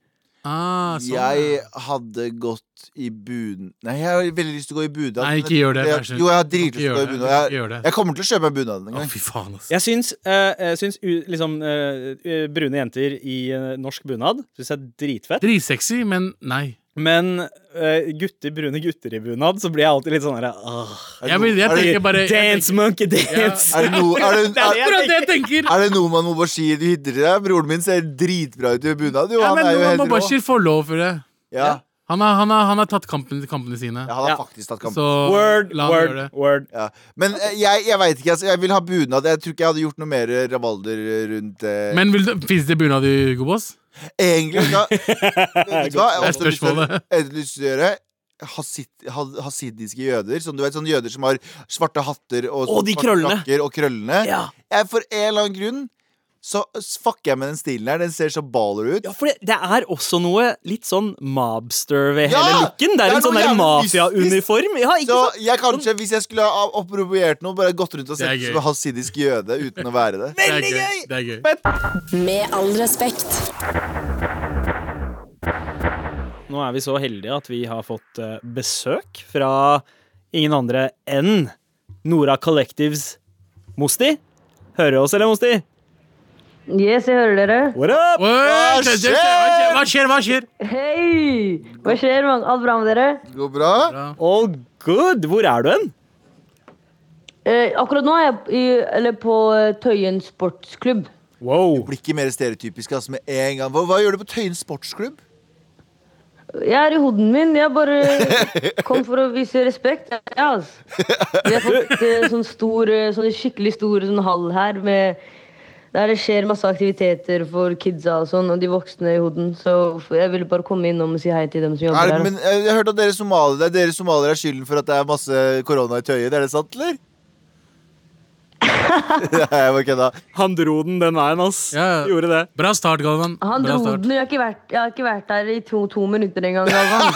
Ah, sånn, Jeg ja. hadde gått i bunad Nei, jeg har veldig lyst til å gå i bunad. Nei, ikke gjør det, jeg- Jo, jeg har dritlyst til å gå i bunad. Jeg, jeg kommer til å kjøpe meg bunad en Å, gang. fy faen, ass. Jeg syns, uh, syns uh, liksom eh, brune jenter i eh, norsk bunad Syns jeg er dritfett. Dritsexy, men nei. Men uh, gutter, brune gutter i bunad, så blir jeg alltid litt sånn herre ja, Dance, monkey, dance! Er det noe er det, er det er, det er noe man må bare si du til deg? Broren min ser dritbra ut i bunad. Jo, Ja, han men er jo man helt må bare ikke få lov for det. Ja. Han har, han har, han har tatt kampen, kampene sine. ja, han har Ja. faktisk tatt kamp. Så Word, word, word. Ja. Men eh, jeg, jeg veit ikke. Altså, jeg vil ha bunad. Jeg tror ikke jeg hadde gjort noe mer rabalder rundt eh, Men fins det bunad i Hugo Boss? Egentlig hva? Vet du hva? Jeg Det har er også lyst til spørsmålet. jeg har lyst til å gjøre hasid- hasidiske jøder. Sånn, du vet, sånne jøder som har svarte hatter og, og de krøllene. og krøllene. Ja. Jeg, for en eller annen grunn så fucker jeg med den stilen her. Den ser så baller ut. Ja, for det, det er også noe litt sånn mobster ved Ja! hele looken. Det Det er er en sånn der mafiauniform. Ja, Så sant? jeg kanskje, hvis jeg skulle ha appropriert noe, bare gått rundt og er sett ut som en hasidisk jøde uten å være det. Det er Veldig gøy. Det er gøy. Med all respekt. Nå er vi så heldige at vi har fått eh, besøk fra ingen andre enn Nora Collectives Mosti. Hører du oss, eller, Mosti? Yes, jeg hører dere. What up? Hva det- Hva skjer? Hva skjer? Hei! Hva skjer? mann? Alt bra med dere? Det går bra? All good. Hvor er du hen? Eh, akkurat nå er jeg i, eller på eh, Tøyen sportsklubb. Wow. Du Blir ikke mer stereotypisk altså, med en gang. Hva, hva gjør du på Tøyen sportsklubb? Jeg er i hoden min. Jeg bare kom for å vise respekt. Ja, altså. Vi har fått eh, sånn stor, eh, sånn skikkelig stor sånn hall her med der det skjer masse aktiviteter for kidsa og sånn, og de voksne i hoden. Så jeg ville bare komme innom og si hei til dem som Er, jobber det- her. men eh, jeg har hørt at dere somaliere, er dere somaliere er skylden for at det er masse korona i Tøyen. Er det sant, eller? Nei, jeg bare kødda. Han dro den den veien, ass. Ja, ja. Gjorde det. Bra start, Galvan. Han dro start. den. Jeg har ikke vært, jeg har ikke vært der i to, to minutter engang. Galvan.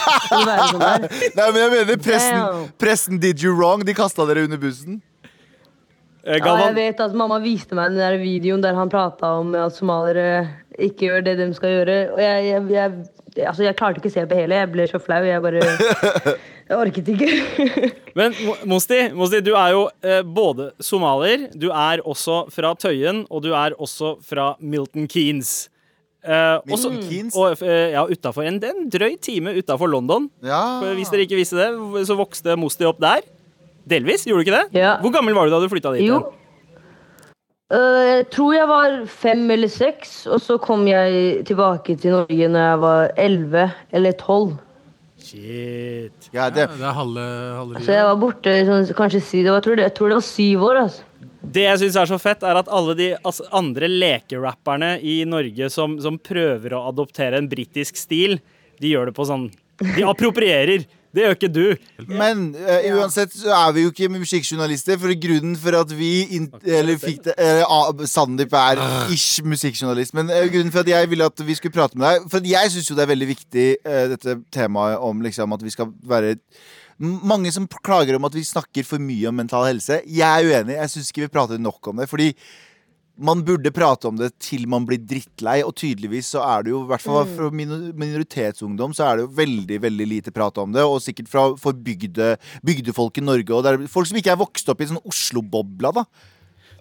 Sånn? Nei, men jeg mener pressen, pressen did you wrong. De kasta dere under bussen. Eh, Ja, jeg vet at Mamma viste meg den der videoen der han prata om at somaliere ikke gjør det de skal gjøre. Og jeg, jeg, jeg, altså jeg klarte ikke å se på hele. Jeg ble så flau. Jeg bare Jeg orket ikke. men Mosti, Mosti, du er jo eh, både somalier, du er også fra Tøyen, og du er også fra Milton Keanes. Eh, også- Keynes? Og, eh, ja, utafor en, en drøy time utafor London. Ja. Hvis dere ikke visste det, så vokste Mosti opp der. Delvis, gjorde du ikke det? Ja. Hvor gammel var du da du flytta dit? Jo. Øh, jeg tror jeg var fem eller seks, og så kom jeg tilbake til Norge når jeg var elleve eller tolv. Shit. Ja, det, Ja, det er halve, halve Så jeg var borte sånn, kanskje si det var, jeg, tror det, jeg tror det var syv år. altså. Det jeg syns er så fett, er at alle de altså, andre lekerapperne i Norge som, som prøver å adoptere en britisk stil, de gjør det på sånn De approprierer. Det gjør ikke du. men uh, uansett så er vi jo ikke musikkjournalister. For grunnen for at vi in, Eller fikk det ah, Sandeep er ish musikkjournalist. Men uh, grunnen for at jeg ville at vi skulle prate med deg For jeg syns jo det er veldig viktig, eh, dette temaet om liksom at vi skal være mange som klager om at vi snakker for mye om mental helse. Jeg er uenig. Jeg syns ikke vi prater nok om det. Fordi man burde prate om det til man blir drittlei, og tydeligvis så er det jo, i hvert fall fra minoritetsungdom, så er det jo veldig veldig lite prat om det, og sikkert fra, for bygde, bygdefolk i Norge, og det er folk som ikke er vokst opp i sånn Oslo-bobla, da.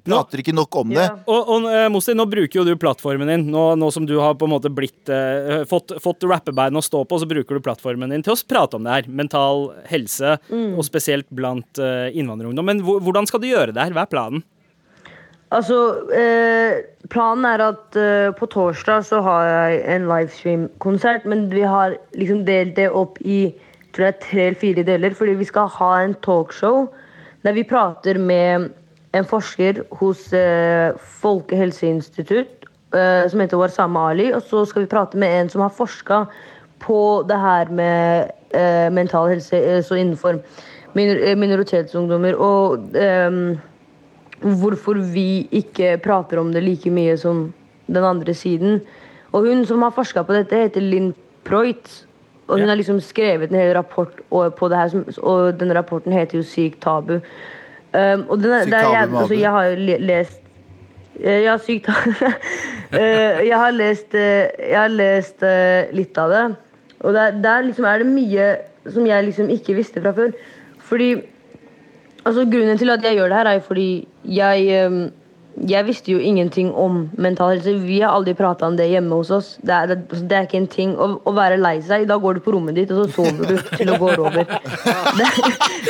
Prater ikke nok om det. Ja. Og, og uh, Mosti, nå bruker jo du plattformen din. Nå, nå som du har på en måte blitt uh, fått, fått rappebein å stå på, så bruker du plattformen din til å prate om det her. Mental helse, og spesielt blant uh, innvandrerungdom. Men hvordan skal du gjøre det her? Hva er planen? Altså, eh, planen er at eh, på torsdag så har jeg en livestream-konsert, men vi har liksom delt det opp i tror jeg, tre eller fire deler, fordi vi skal ha en talkshow der vi prater med en forsker hos eh, Folkehelseinstitutt eh, som heter Warsama Ali, og så skal vi prate med en som har forska på det her med eh, mental helse, eh, så innenfor minor minoritetsungdommer. og hvorfor vi ikke prater om det like mye som den andre siden. Og hun som har forska på dette, heter Linn Preutz. Og hun har liksom skrevet en hel rapport på det her, og den rapporten heter jo 'Sykt tabu'. Um, og den Sykt det er, tabu jeg, altså, jeg har jo lest Eh, Ja, sykt tabu. Eh, jeg har lest, eh, jeg har lest uh, litt av det. Og der, der liksom er det mye som jeg liksom ikke visste fra før. Fordi Altså, grunnen til at jeg gjør det her, er fordi jeg ehm, Jeg visste jo ingenting om mental helse. Vi har aldri prata om det hjemme hos oss. Det er, det, altså, det er ikke en ting. Å, å være lei seg, da går du på rommet ditt, og så sover du til det går over. Det,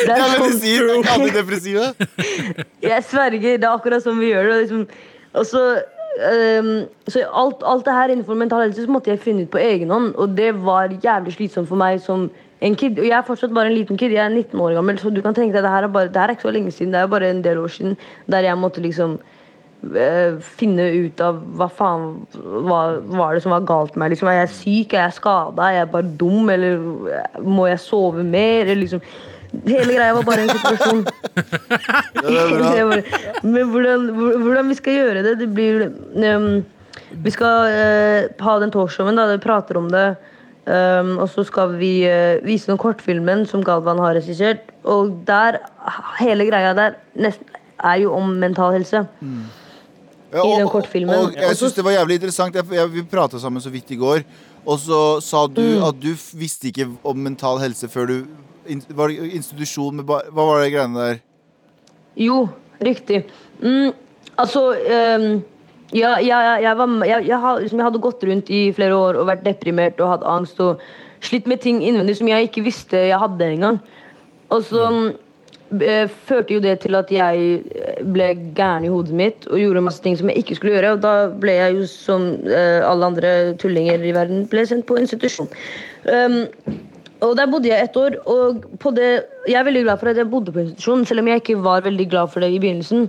det er sånn- antidepressiva. jeg sverger, det er akkurat som vi gjør det. og Liksom. Og så, um, så alt, alt det her innenfor mental helse så måtte jeg finne ut på egen hånd, og det var jævlig slitsomt for meg som en kid. Og jeg er fortsatt bare en liten kid, jeg er 19 år gammel, så du kan tenke deg det her er, bare, det her er ikke så lenge siden, det er bare en del år siden der jeg måtte liksom øh, finne ut av hva faen hva var det som var galt med meg. Liksom, er jeg syk? Er jeg skada? Er jeg bare dum? Eller eh, må jeg sove mer? Eller liksom Hele greia var bare en situasjon. Ja, Men hvordan, hvordan vi skal gjøre det, det blir um, Vi skal uh, ha den talkshowen, da, vi prater om det. Ehm, og så skal vi uh, vise den kortfilmen som Galvan har regissert. Og der, hele greia der nesten, er jo om mental helse. Ja, i den kortfilmen. Og jeg syns det var jævlig interessant. Jeg, jeg, vi prata sammen så vidt i går, og så sa du Mm. at du visste ikke om mental helse før du in, Var det institusjon med ba, Hva var det greiene der? Jo, riktig. Mm, altså ehm, ja, jeg, jeg, var, jeg, jeg, hadde gått rundt i flere år og vært deprimert og hatt angst og slitt med ting innvendig som jeg ikke visste jeg hadde engang. Og så mm, eh, førte jo det til at jeg eh, ble gæren i hodet mitt og gjorde masse ting som jeg ikke skulle gjøre. Og da ble jeg jo som eh, alle andre tullinger i verden ble sendt på institusjon. Um, og der bodde jeg et år, og på det, jeg er veldig glad for at jeg bodde på institusjon, selv om jeg ikke var veldig glad for det i begynnelsen.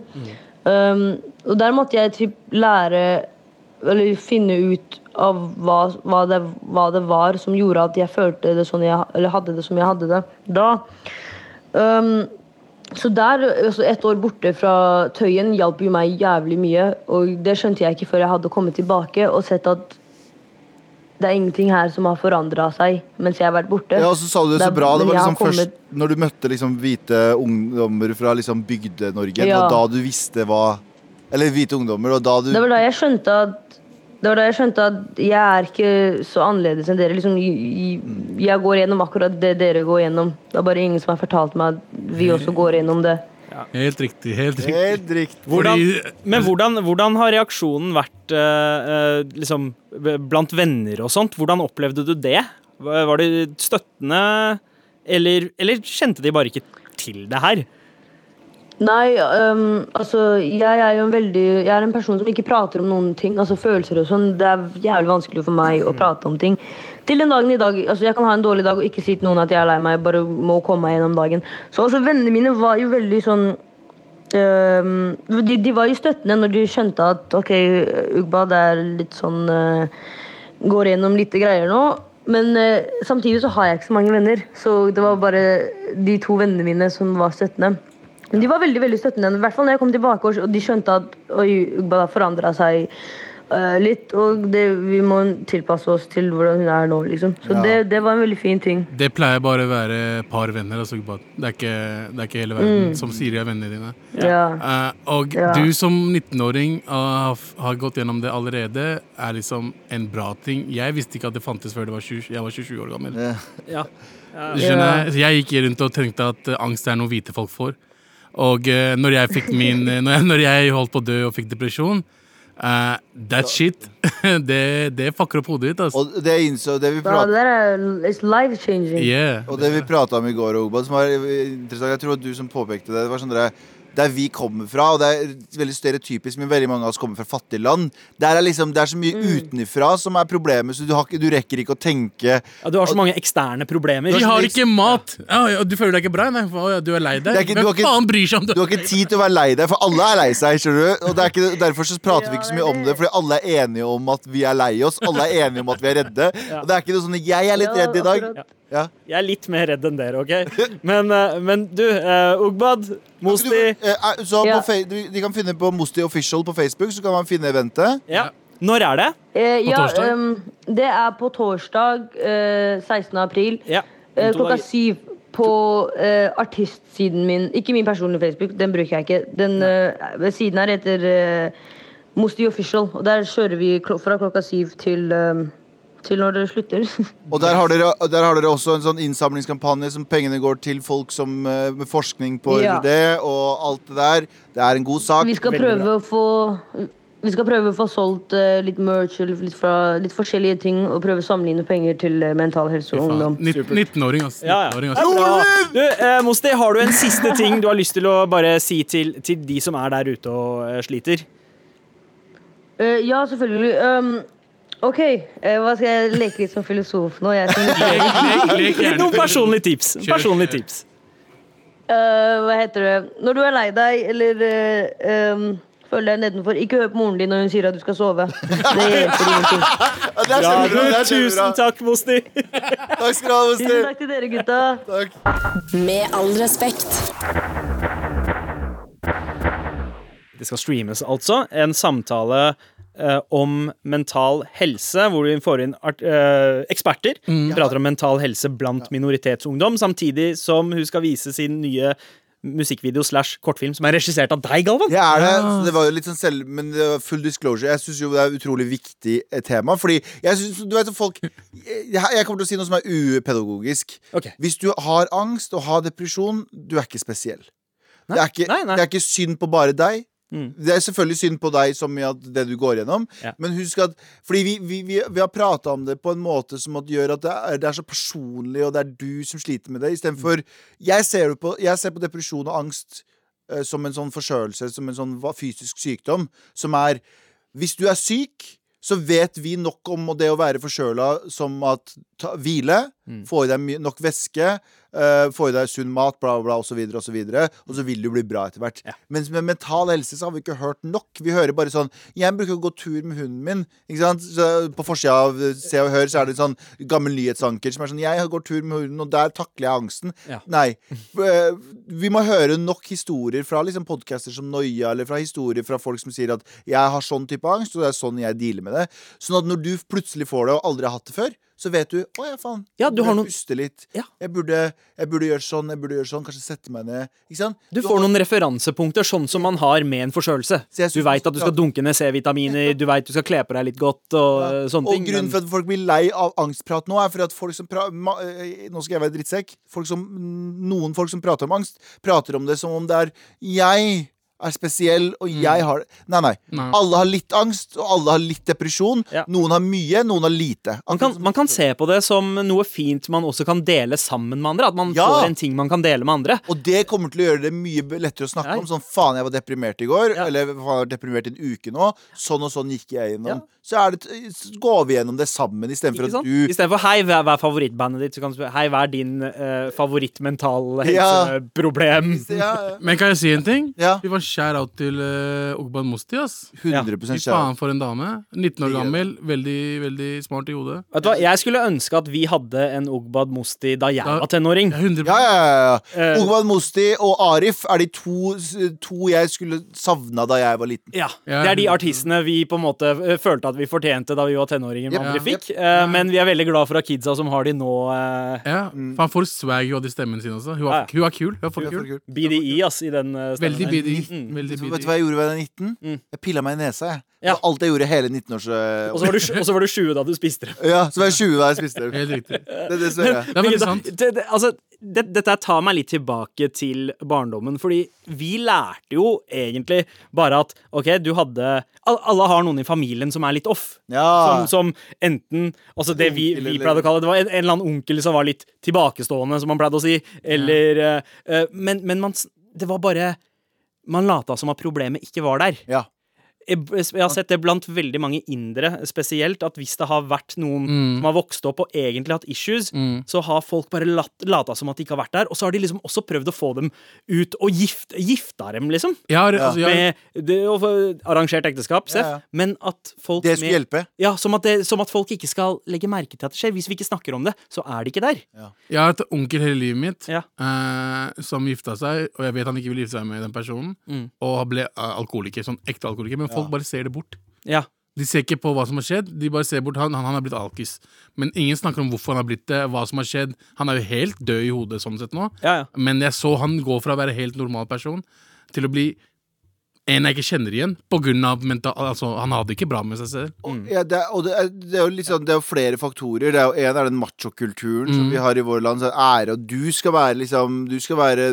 Um, og der måtte jeg typ lære, eller finne ut av hva, hva, det, hva det var som gjorde at jeg følte det sånn jeg, eller hadde det som jeg hadde det da. Um, så der, altså et år borte fra Tøyen hjalp jo meg jævlig mye. Og det skjønte jeg ikke før jeg hadde kommet tilbake og sett at det er ingenting her som har forandra seg mens jeg har vært borte. Ja, og så sa du det så Det er- bra. Det var liksom liksom først når du møtte liksom hvite ungdommer fra liksom Bygde-Norge. Ja. var da du visste hva Eller hvite ungdommer, og da du Det var da jeg skjønte at det var da jeg skjønte at jeg er ikke så annerledes enn dere. Liksom, jeg går gjennom akkurat det dere går gjennom. Det er bare ingen som har fortalt meg at vi også går gjennom det. Helt riktig. helt riktig Helt riktig. Hvordan, men hvordan, hvordan har reaksjonen vært eh, eh, liksom, blant venner og sånt? Hvordan opplevde du det? Var var det støttende, eller, eller kjente de bare ikke til det her? Nei, um, altså jeg er jo en veldig Jeg er en person som ikke prater om noen ting. Altså følelser og sånn. Det er jævlig vanskelig for meg å prate om ting. Til den dagen i dag Altså jeg kan ha en dårlig dag og ikke si til noen at jeg er lei meg. Bare må komme meg gjennom dagen. Så altså vennene mine var jo veldig sånn øh, de, de var jo støttende når de skjønte at OK, Ugba, det er litt sånn øh, Går gjennom litt greier nå. Men øh, samtidig så har jeg ikke så mange venner. Så det var bare de to vennene mine som var støttende. Men de var veldig veldig støttende. I hvert fall når jeg kom tilbake og de skjønte at Ugba har forandra seg eh, litt. Og det, vi må tilpasse oss til hvordan hun er nå, liksom. Så Ja. det, det var en veldig fin ting. Det pleier bare å være par venner. Altså, det, er ikke, det er ikke hele verden som sier de er vennene dine. Ja. Uh, og Ja. du som 19-åring uh, har, har gått gjennom det allerede, er liksom en bra ting. Jeg visste ikke at det fantes før det var 20, jeg var 27 år gammel. Ja. Skjønner, jeg gikk rundt og tenkte at eh, angst er noe hvite folk får. Og når jeg min når, jeg, når jeg holdt på å dø og fikk depresjon eh, That shit, det, det fucker opp hodet ditt. Altså. Og det innså det vi changing. Yeah. Og det vi prata om i går, Ogbad, som var interessant Jeg tror at du som påpekte det. Det var sånn dere der vi kommer fra, og det er veldig stereotypisk, men veldig mange av oss kommer fra fattige land. Der er liksom, det er så mye utenifra som er problemet, så du, har du rekker ikke å tenke Ja, du har så mange eksterne problemer. Vi har ikke mat! Ja, ja, du føler deg ikke bra? Nei, for ja, du er lei deg? er ikke- du Hvem har ikke- faen bryr seg om Du har ikke tid til å være lei deg, for alle er lei seg. skjønner du? Og det er ikke, Derfor så prater vi ikke så mye om det, fordi alle er enige om at vi er lei oss. Alle er enige om at vi er redde. Og det er ikke noe sånn 'jeg er litt redd i dag'. Ja. Jeg er litt mer redd enn dere, OK? Men, eh, men du, uh, Ugbad, Du, Mosti eh, så Ja. på, Fe- de kan finne på Mosti Official på Facebook, så kan man finne eventet. ja. Når er det? Eh, På ja, ehm, det er på torsdag uh, 16. april. Ja. uh, klokka syv på uh, artistsiden min. Ikke min personlige Facebook, den bruker jeg ikke. Den eh, ved siden her heter eh, Mosti Official. Og der kjører vi klo fra klokka syv til, eh, til når det slutter. Og der har, dere, der har dere også en sånn innsamlingskampanje som pengene går til folk som eh, med forskning på Ja. det og alt det der. Det er en god sak. vi skal prøve å få vi skal prøve å få solgt eh, litt merch eller litt, fra, litt forskjellige ting og prøve å samle inn penger til eh, mental helse og ungdom. 19-åring, altså. Ja, ja. 19-åring, Det bra. Du, eh, Mosti, har du en siste ting du har lyst til å bare si til, til de som er der ute og sliter? Uh, ja, selvfølgelig. Um, OK, eh, hva skal jeg leke litt som filosof nå? Jeg. Noen personlige tips. Personlige tips. Uh, hva heter det? Når du er lei deg eller uh, um, føler deg nedenfor, ikke hør på moren din når hun sier at du skal sove. Det hjelper ingenting. Det er kjempebra. tusen takk, Mosti. Takk skal du ha, Mosti. Tusen takk til dere, gutta. Takk. Med all respekt. Det skal streames, altså. En samtale om mental helse, hvor vi får inn art, eh, eksperter. Prater om mental helse blant minoritetsungdom, samtidig som hun skal vise sin nye musikkvideo slash kortfilm, som er regissert av deg, Galvan. Det er det. Det var jo litt sånn selv Men det var full disclosure. Jeg syns jo det er et utrolig viktig eh, tema. Fordi jeg synes, du vet folk jeg, jeg kommer til å si noe som er upedagogisk. Okay. Hvis du har angst og har depresjon, du er ikke spesiell. Det er ikke, Nei, nei. det er ikke synd på bare deg. Mm. Det er selvfølgelig synd på deg som at det du går gjennom, Ja. men husk at Fordi vi, vi, vi, vi har prata om det på en måte som at gjør at det er, det er så personlig, og det er du som sliter med det, istedenfor jeg, ser på- jeg ser på depresjon og angst uh, som en sånn forkjølelse, som en sånn fysisk sykdom, som er Hvis du er syk, så vet vi nok om det å være forkjøla som at ta, hvile, få i deg nok væske, eh, få i deg sunn mat, bla, bla, osv., osv., og, så videre, og så vil du bli bra etter hvert. Mens med mental helse så har vi ikke hørt nok. Vi hører bare sånn Jeg bruker å gå tur med hunden min. Ikke sant? Så på forsida av Se og Hør så er det en sånn gammel nyhetsanker som er sånn Jeg går tur med hunden, og der takler jeg angsten. Ja. Nei. Uh, Vi må høre nok historier fra liksom podcaster som Noia, eller fra historier fra folk som sier at 'jeg har sånn type angst', og det er sånn jeg dealer med det. Sånn at når du plutselig får det, og aldri har hatt det før, så vet du 'å ja, faen'. Ja, du har noen- puste litt. Ja. Jeg, burde, jeg burde gjøre sånn, jeg burde gjøre sånn, kanskje sette meg ned. Ikke sant? Du får noen referansepunkter, sånn som man har med en forkjølelse. Du veit at du skal dunke ned C-vitaminer, du veit du skal kle på deg litt godt og ja. sånne Og ting. grunnen men- for at folk blir lei av angstprat nå, er for at folk som pra eh, Nå skal jeg være drittsekk. Folk som, noen folk som prater om angst, prater om det som om det er jeg er spesiell, og jeg har. Nei, nei. Nei. Alle har litt angst, og alle har litt depresjon. Ja. Noen har mye, noen har lite. Man kan, man kan se på det som noe fint man også kan dele sammen med andre. At man Ja. får en ting man kan dele med andre. Og det kommer til å gjøre det mye lettere å snakke Ja. om. Sånn faen, jeg var deprimert i går. Ja. Eller faen, jeg var deprimert i en uke nå. Sånn og sånn gikk jeg gjennom. Ja. Så er det, så går vi gjennom det sammen, istedenfor at du Istedenfor 'hei, hva er favorittbandet ditt', så kan du spørre 'hei, hva er din uh, favorittmental helseproblem'? ja, ja. Men kan jeg si en ting? Ja. Vi var shout-out til uh, Ogbad Mosti. ass 100 Fy kjærlighet. faen for en dame. 19 år gammel, veldig veldig smart i hodet. Vet du hva, Jeg skulle ønske at vi hadde en Ogbad Mosti da jeg Da- var tenåring. Ja, 100 Ja, ja, ja, ja. Eh. Ogvad Mosti og Arif er de to, to jeg skulle savna da jeg var liten. Ja, Ja, Det er de 100%. artistene vi på en måte eh, følte at vi fortjente da vi var tenåringer, men Yep. aldri Ja. fikk. Eh, Men vi er veldig glad for at kidsa som har de nå, eh, Ja, Faen, for swag hun hadde i stemmen sin også. Hun Ja, ja. hun var kul. Hun var for kul. BDI, ass, i den eh, stemmen. Veldig BDI. Mm. Vet du hva jeg gjorde da jeg var 19? Mm. Jeg pilla meg i nesa. jeg Ja. Det var alt jeg gjorde hele 19-års Og så var, du- og så var du 20 da du spiste det. Ja, så var jeg 20 da jeg spiste det. Helt riktig. Det, det ser jeg. Det er veldig sant. Det, det, altså, det, dette tar meg litt tilbake til barndommen, fordi vi lærte jo egentlig bare at OK, du hadde Alle har noen i familien som er litt off. Ja. Som, som enten Altså det vi, vi pleide å kalle det, var en, en eller annen onkel som var litt tilbakestående, som man pleide å si. Eller ja. uh, Men, men man, det var bare Man lata som at problemet ikke var der. ja. Jeg, har sett det blant veldig mange indere spesielt, at hvis det har vært noen Mm. som har vokst opp og egentlig hatt issues, Mm. så har folk bare lat, lata som at de ikke har vært der. Og så har de liksom også prøvd å få dem ut og gift, gifta dem, liksom. Ja, altså, ja. Med det, og arrangert ekteskap, Seff. Ja, ja. Men at folk Det skulle med- hjelpe. Ja, som at, det, som at folk ikke skal legge merke til at det skjer. Hvis vi ikke snakker om det, så er det ikke der. jeg har hatt onkel hele livet mitt Ja. eh, som gifta seg, og jeg vet han ikke vil gifte seg med den personen, Mm. og ble eh, alkoholiker. Sånn ekte alkoholiker. Men folk bare ser det bort. Ja. De ser ikke på hva som har skjedd, de bare ser bort han, han, han er blitt alkis. Men ingen snakker om hvorfor han har blitt det, hva som har skjedd. Han er jo helt død i hodet sånn sett nå. Ja, ja. Men jeg så han gå fra å være helt normal person til å bli en jeg ikke kjenner igjen. På grunn av mental, altså, han hadde ikke bra med seg selv. Mm. Ja, det er, og det er, det er jo sånn, det er flere faktorer. Det er jo En er den machokulturen som Mm. vi har i vårt land. Så ære, og du skal være liksom Du skal være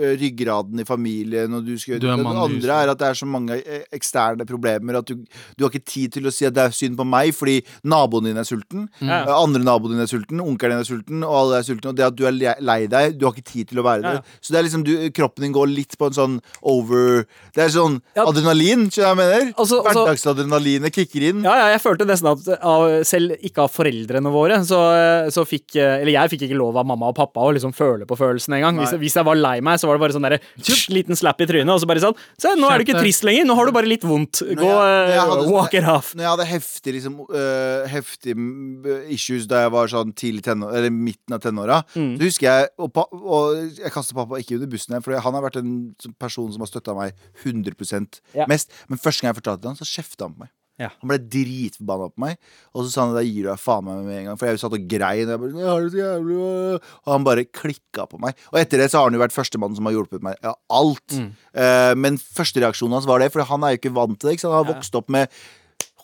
eh, ryggraden i familien, og du skal Du er Det andre er at det er så mange eh, eksterne problemer at du, du har ikke tid til å si at det er synd på meg, fordi naboen din er sulten. Ja. eh, Andre naboen din er sulten, onkelen din er sulten, og alle er sultne. Og det at du er lei deg, du har ikke tid til å være Ja, det. Så det er liksom du, kroppen din går litt på en sånn over Det er sånn Ja. adrenalin, skjønner jeg mener? Altså- altså- Hverdagsadrenalinet kicker inn. Ja, ja, jeg følte nesten at av, selv ikke av foreldrene våre, så, så fikk eh, Eller jeg fikk ikke lov av mamma og pappa å liksom føle på følelsen engang. Hvis, hvis jeg var lei meg, så var det bare sånn derre liten slap i trynet, og så bare sånn Se, nå er du ikke trist lenger, nå har du bare litt vondt. Gå, jeg- eh, hadde sånn- walk it off. Når jeg hadde heftig liksom uh, Heftig mm, issues da jeg var sånn tidlig tenår, Eller midten av tenåra, Mm. så husker jeg Og, og jeg kaster pappa ikke under bussen igjen, for han har vært en person som har støtta meg 100 Ja. mest. Men første gang jeg fortalte det han, så kjefta han på meg. Ja. Han ble dritforbanna på meg, og så sa han at jeg gir deg faen meg med en gang. For jeg satt og grein. Og, jeg bare, jeg har det så jævlig, øh». og han bare klikka på meg. Og etter det så har han jo vært førstemann som har hjulpet meg. Ja, alt. Mm. Uh, men førstereaksjonen hans var det, for han er jo ikke vant til det. Han har vokst opp med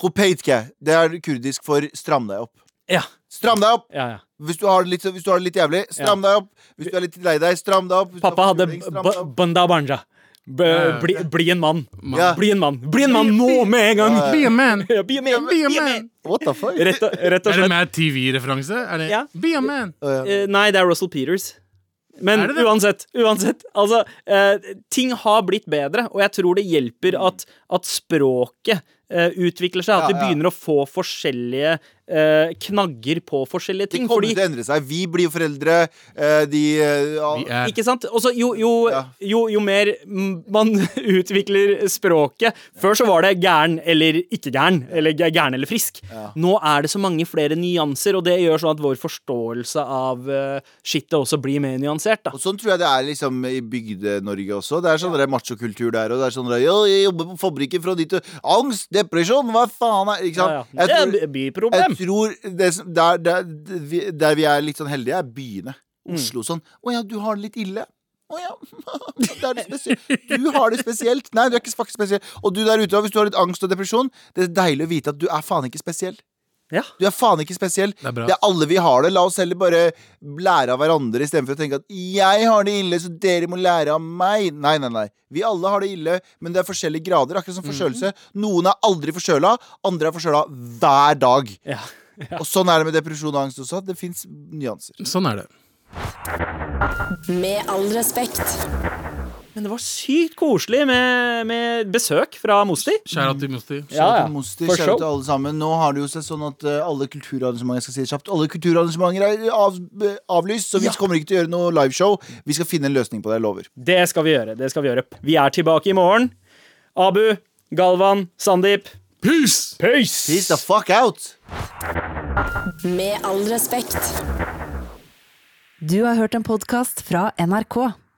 Hopeitke. Det er kurdisk for 'stram deg opp'. Ja. Stram deg opp! Ja, ja. Hvis du har det litt, hvis du har det litt jævlig, stram deg opp. Hvis du er litt lei deg, stram deg opp. Hvis Pappa hadde forkjøling, stram b- deg opp. bunda banja. B bli, bli en mann. Ja. Bli en mann. Bli en mann nå med en gang! Be a man! Ja, Be a man! Be a man! What the fuck? Rett og, rett og Er det med Mad TV-referanse? Er det Ja. Be a man! Uh. Eh, nei, det er Russell Peters. Men det det? uansett, uansett altså, uh, ting har blitt bedre, og jeg tror det hjelper at, at språket uh, utvikler seg. At Ja, vi ja. begynner å få forskjellige eh, knagger på forskjellige ting. Det kommer Fordi til å endre seg. Vi blir jo foreldre. eh, De eh, ja, er Ikke sant? Også, jo, jo, Ja. jo, jo mer man utvikler språket Før så var det gæren eller ikke gæren, eller gæ- gæren eller frisk. Nå er det så mange flere nyanser, og det gjør sånn at vår forståelse av uh, skittet også blir mer nyansert. da Og sånn tror jeg det er liksom i Bygde-Norge også. Det er sånn ja. machokultur der. Og det er sånn der, «Ja, jeg jobber på fabrikken fra dit Angst, depresjon, hva faen er Ikke sant? Ja, ja. Det er tror- et byproblem. Tror det, der, der, der vi er litt sånn heldige, er byene. Mm. Oslo sånn Å ja, du har det litt ille. Å ja. Du har det spesielt. Nei, du er ikke faktisk spesiell. Og du der ute, hvis du har litt angst og depresjon, det er deilig å vite at du er faen ikke spesiell. Ja. Du er faen ikke spesiell. Det er bra. Det er alle vi har det. La oss heller bare lære av hverandre istedenfor å tenke at jeg har det ille, så dere må lære av meg. Nei, nei, nei. Vi alle har det ille, men det er forskjellige grader. Akkurat som forkjølelse. Noen er aldri forkjøla, andre er forkjøla hver dag. Ja. Og sånn er det med depresjon og angst også. Det fins nyanser. Sånn er det. Med all respekt. Men det var sykt koselig med, med besøk fra Mosti. Kjære til Mosti. Ja, ja. Mosti, For shout til alle sammen. Nå har det jo seg sånn at eh, alle kulturarrangementer skal si det kjapt Alle kulturarrangementer er av, eh, avlyst, så vi kommer ikke til å gjøre noe liveshow. Vi skal finne en løsning på det, jeg lover. Det skal vi gjøre. det skal Vi gjøre Vi er tilbake i morgen. Abu, Galvan, Sandeep. Peace! Peace! Peace the fuck out! Med all respekt. Du har hørt en podkast fra NRK.